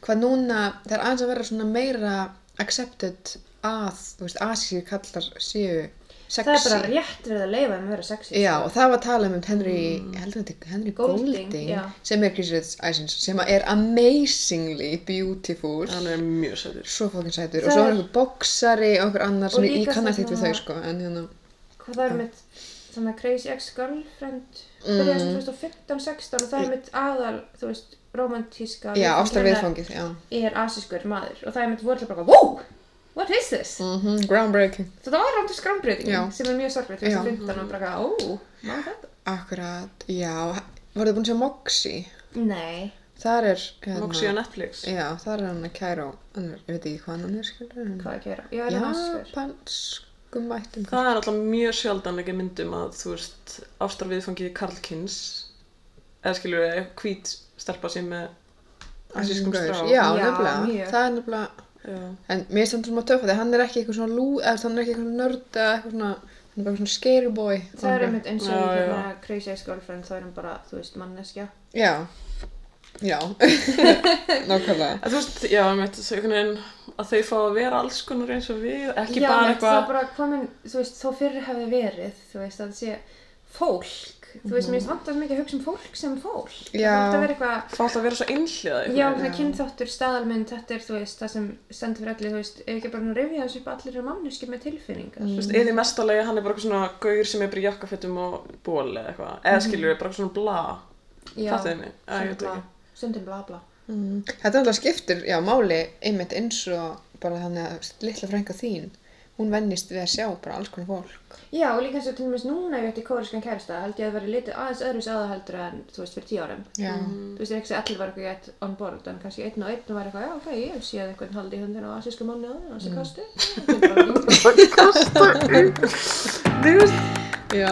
hvað núna, það er aðeins að vera svona meira accepted að, þú veist, asískir kallar séu sexy. Það er bara rétt verið að leifa um að vera sexy. Já, sko. og það var að tala um Henry, ég held að þetta er Henry Golding, Golding, sem er Chris Rich Isins, sem er amazingly beautiful, Hann er mjög sætur. svo fokkin sætur, Það og svo er er- einhver boksari og einhver annar sem ég, kannast ekkert við þau, sko, en hérna, Hvað það er mitt, þannig að Crazy Ex-Girlfriend, byrjaði sem 2015-16 og það er mitt aðal, þú veist, romantíska já, hennar viðfangið, já, er asískur maður og það er mitt voru bara, wow, what is this? mhm, groundbreaking, Þetta var skrambreyting Já. sem er mjög sorglega Já. 2015 og bara, ó, má þetta? akkurat, já, voruð þið búin að sjá Moxie? Nei, Þar er, hérna, Moxie á Netflix. Já, þar er hann að kæra hann er, ég veit ekki hvað hann er skilur hvað er að gera? Já, er það asískur? Japanskum mættum Það er alltaf mjög sjaldan ekki myndum að þú veist ástarviðfangið Karlkins eða skilur hvít stelpa sem með asískum strá. Já, Já, nefnilega, mjög. það er nefnilega Já. en mér er samt svona töff að hann er ekki eitthvað svona lú eða hann er ekki eitthvað nörd eða eitthvað svona hann er bara svona scary boy Það er einmitt eins og hérna Crazy Ex-Girlfriend, þá er hann bara, þú veist, manneskja. Já, já, nákvæmlega þú veist, já, með þetta einhvern veginn að þau fá að vera alls konar eins og við, ekki Já, bara er eitthvað bara komin, þú veist, þó fyrir hefði verið, þú veist, að það sé fólk. Þú veist, mér finnst vant að mikið að hugsa um fólk sem fólk. Já. Það þarf að vera eitthvað, fá alltaf að vera svo einhliða já, svona kynþáttur, staðalmynd, þetta er, þú veist, það sem stendur fyrir allir, þú veist, ef ekki bara nú rifja þessu upp allir eru manneski með tilfinningar. Þú veist, eða í mestalegi hann er bara eitthvað svona gaur sem er bara í jakkafettum og ból eða eitthvað. Eða skilur við bara svona bla. Já, veit stundum bla, bla. Mm. Þetta er alltaf skiptir, já, máli einmitt eins og bara þannig að litla frænka þín hún vennist við að sjá bara alls konar fólk. Já, og líka eins og til dæmis núna ef ég ætti kóriskan kærasta, held ég að vera litið aðeins öðru aða heldur en, þú veist, fyrir tíu árum. Já, Þú veist, ekki að allir var eitthvað gett on board, en kannski einn og einn var eitthvað, já, ok, ég hef séð einhvern haldi í hundin á asísku manni á það, þessi kosti. Þú veist, já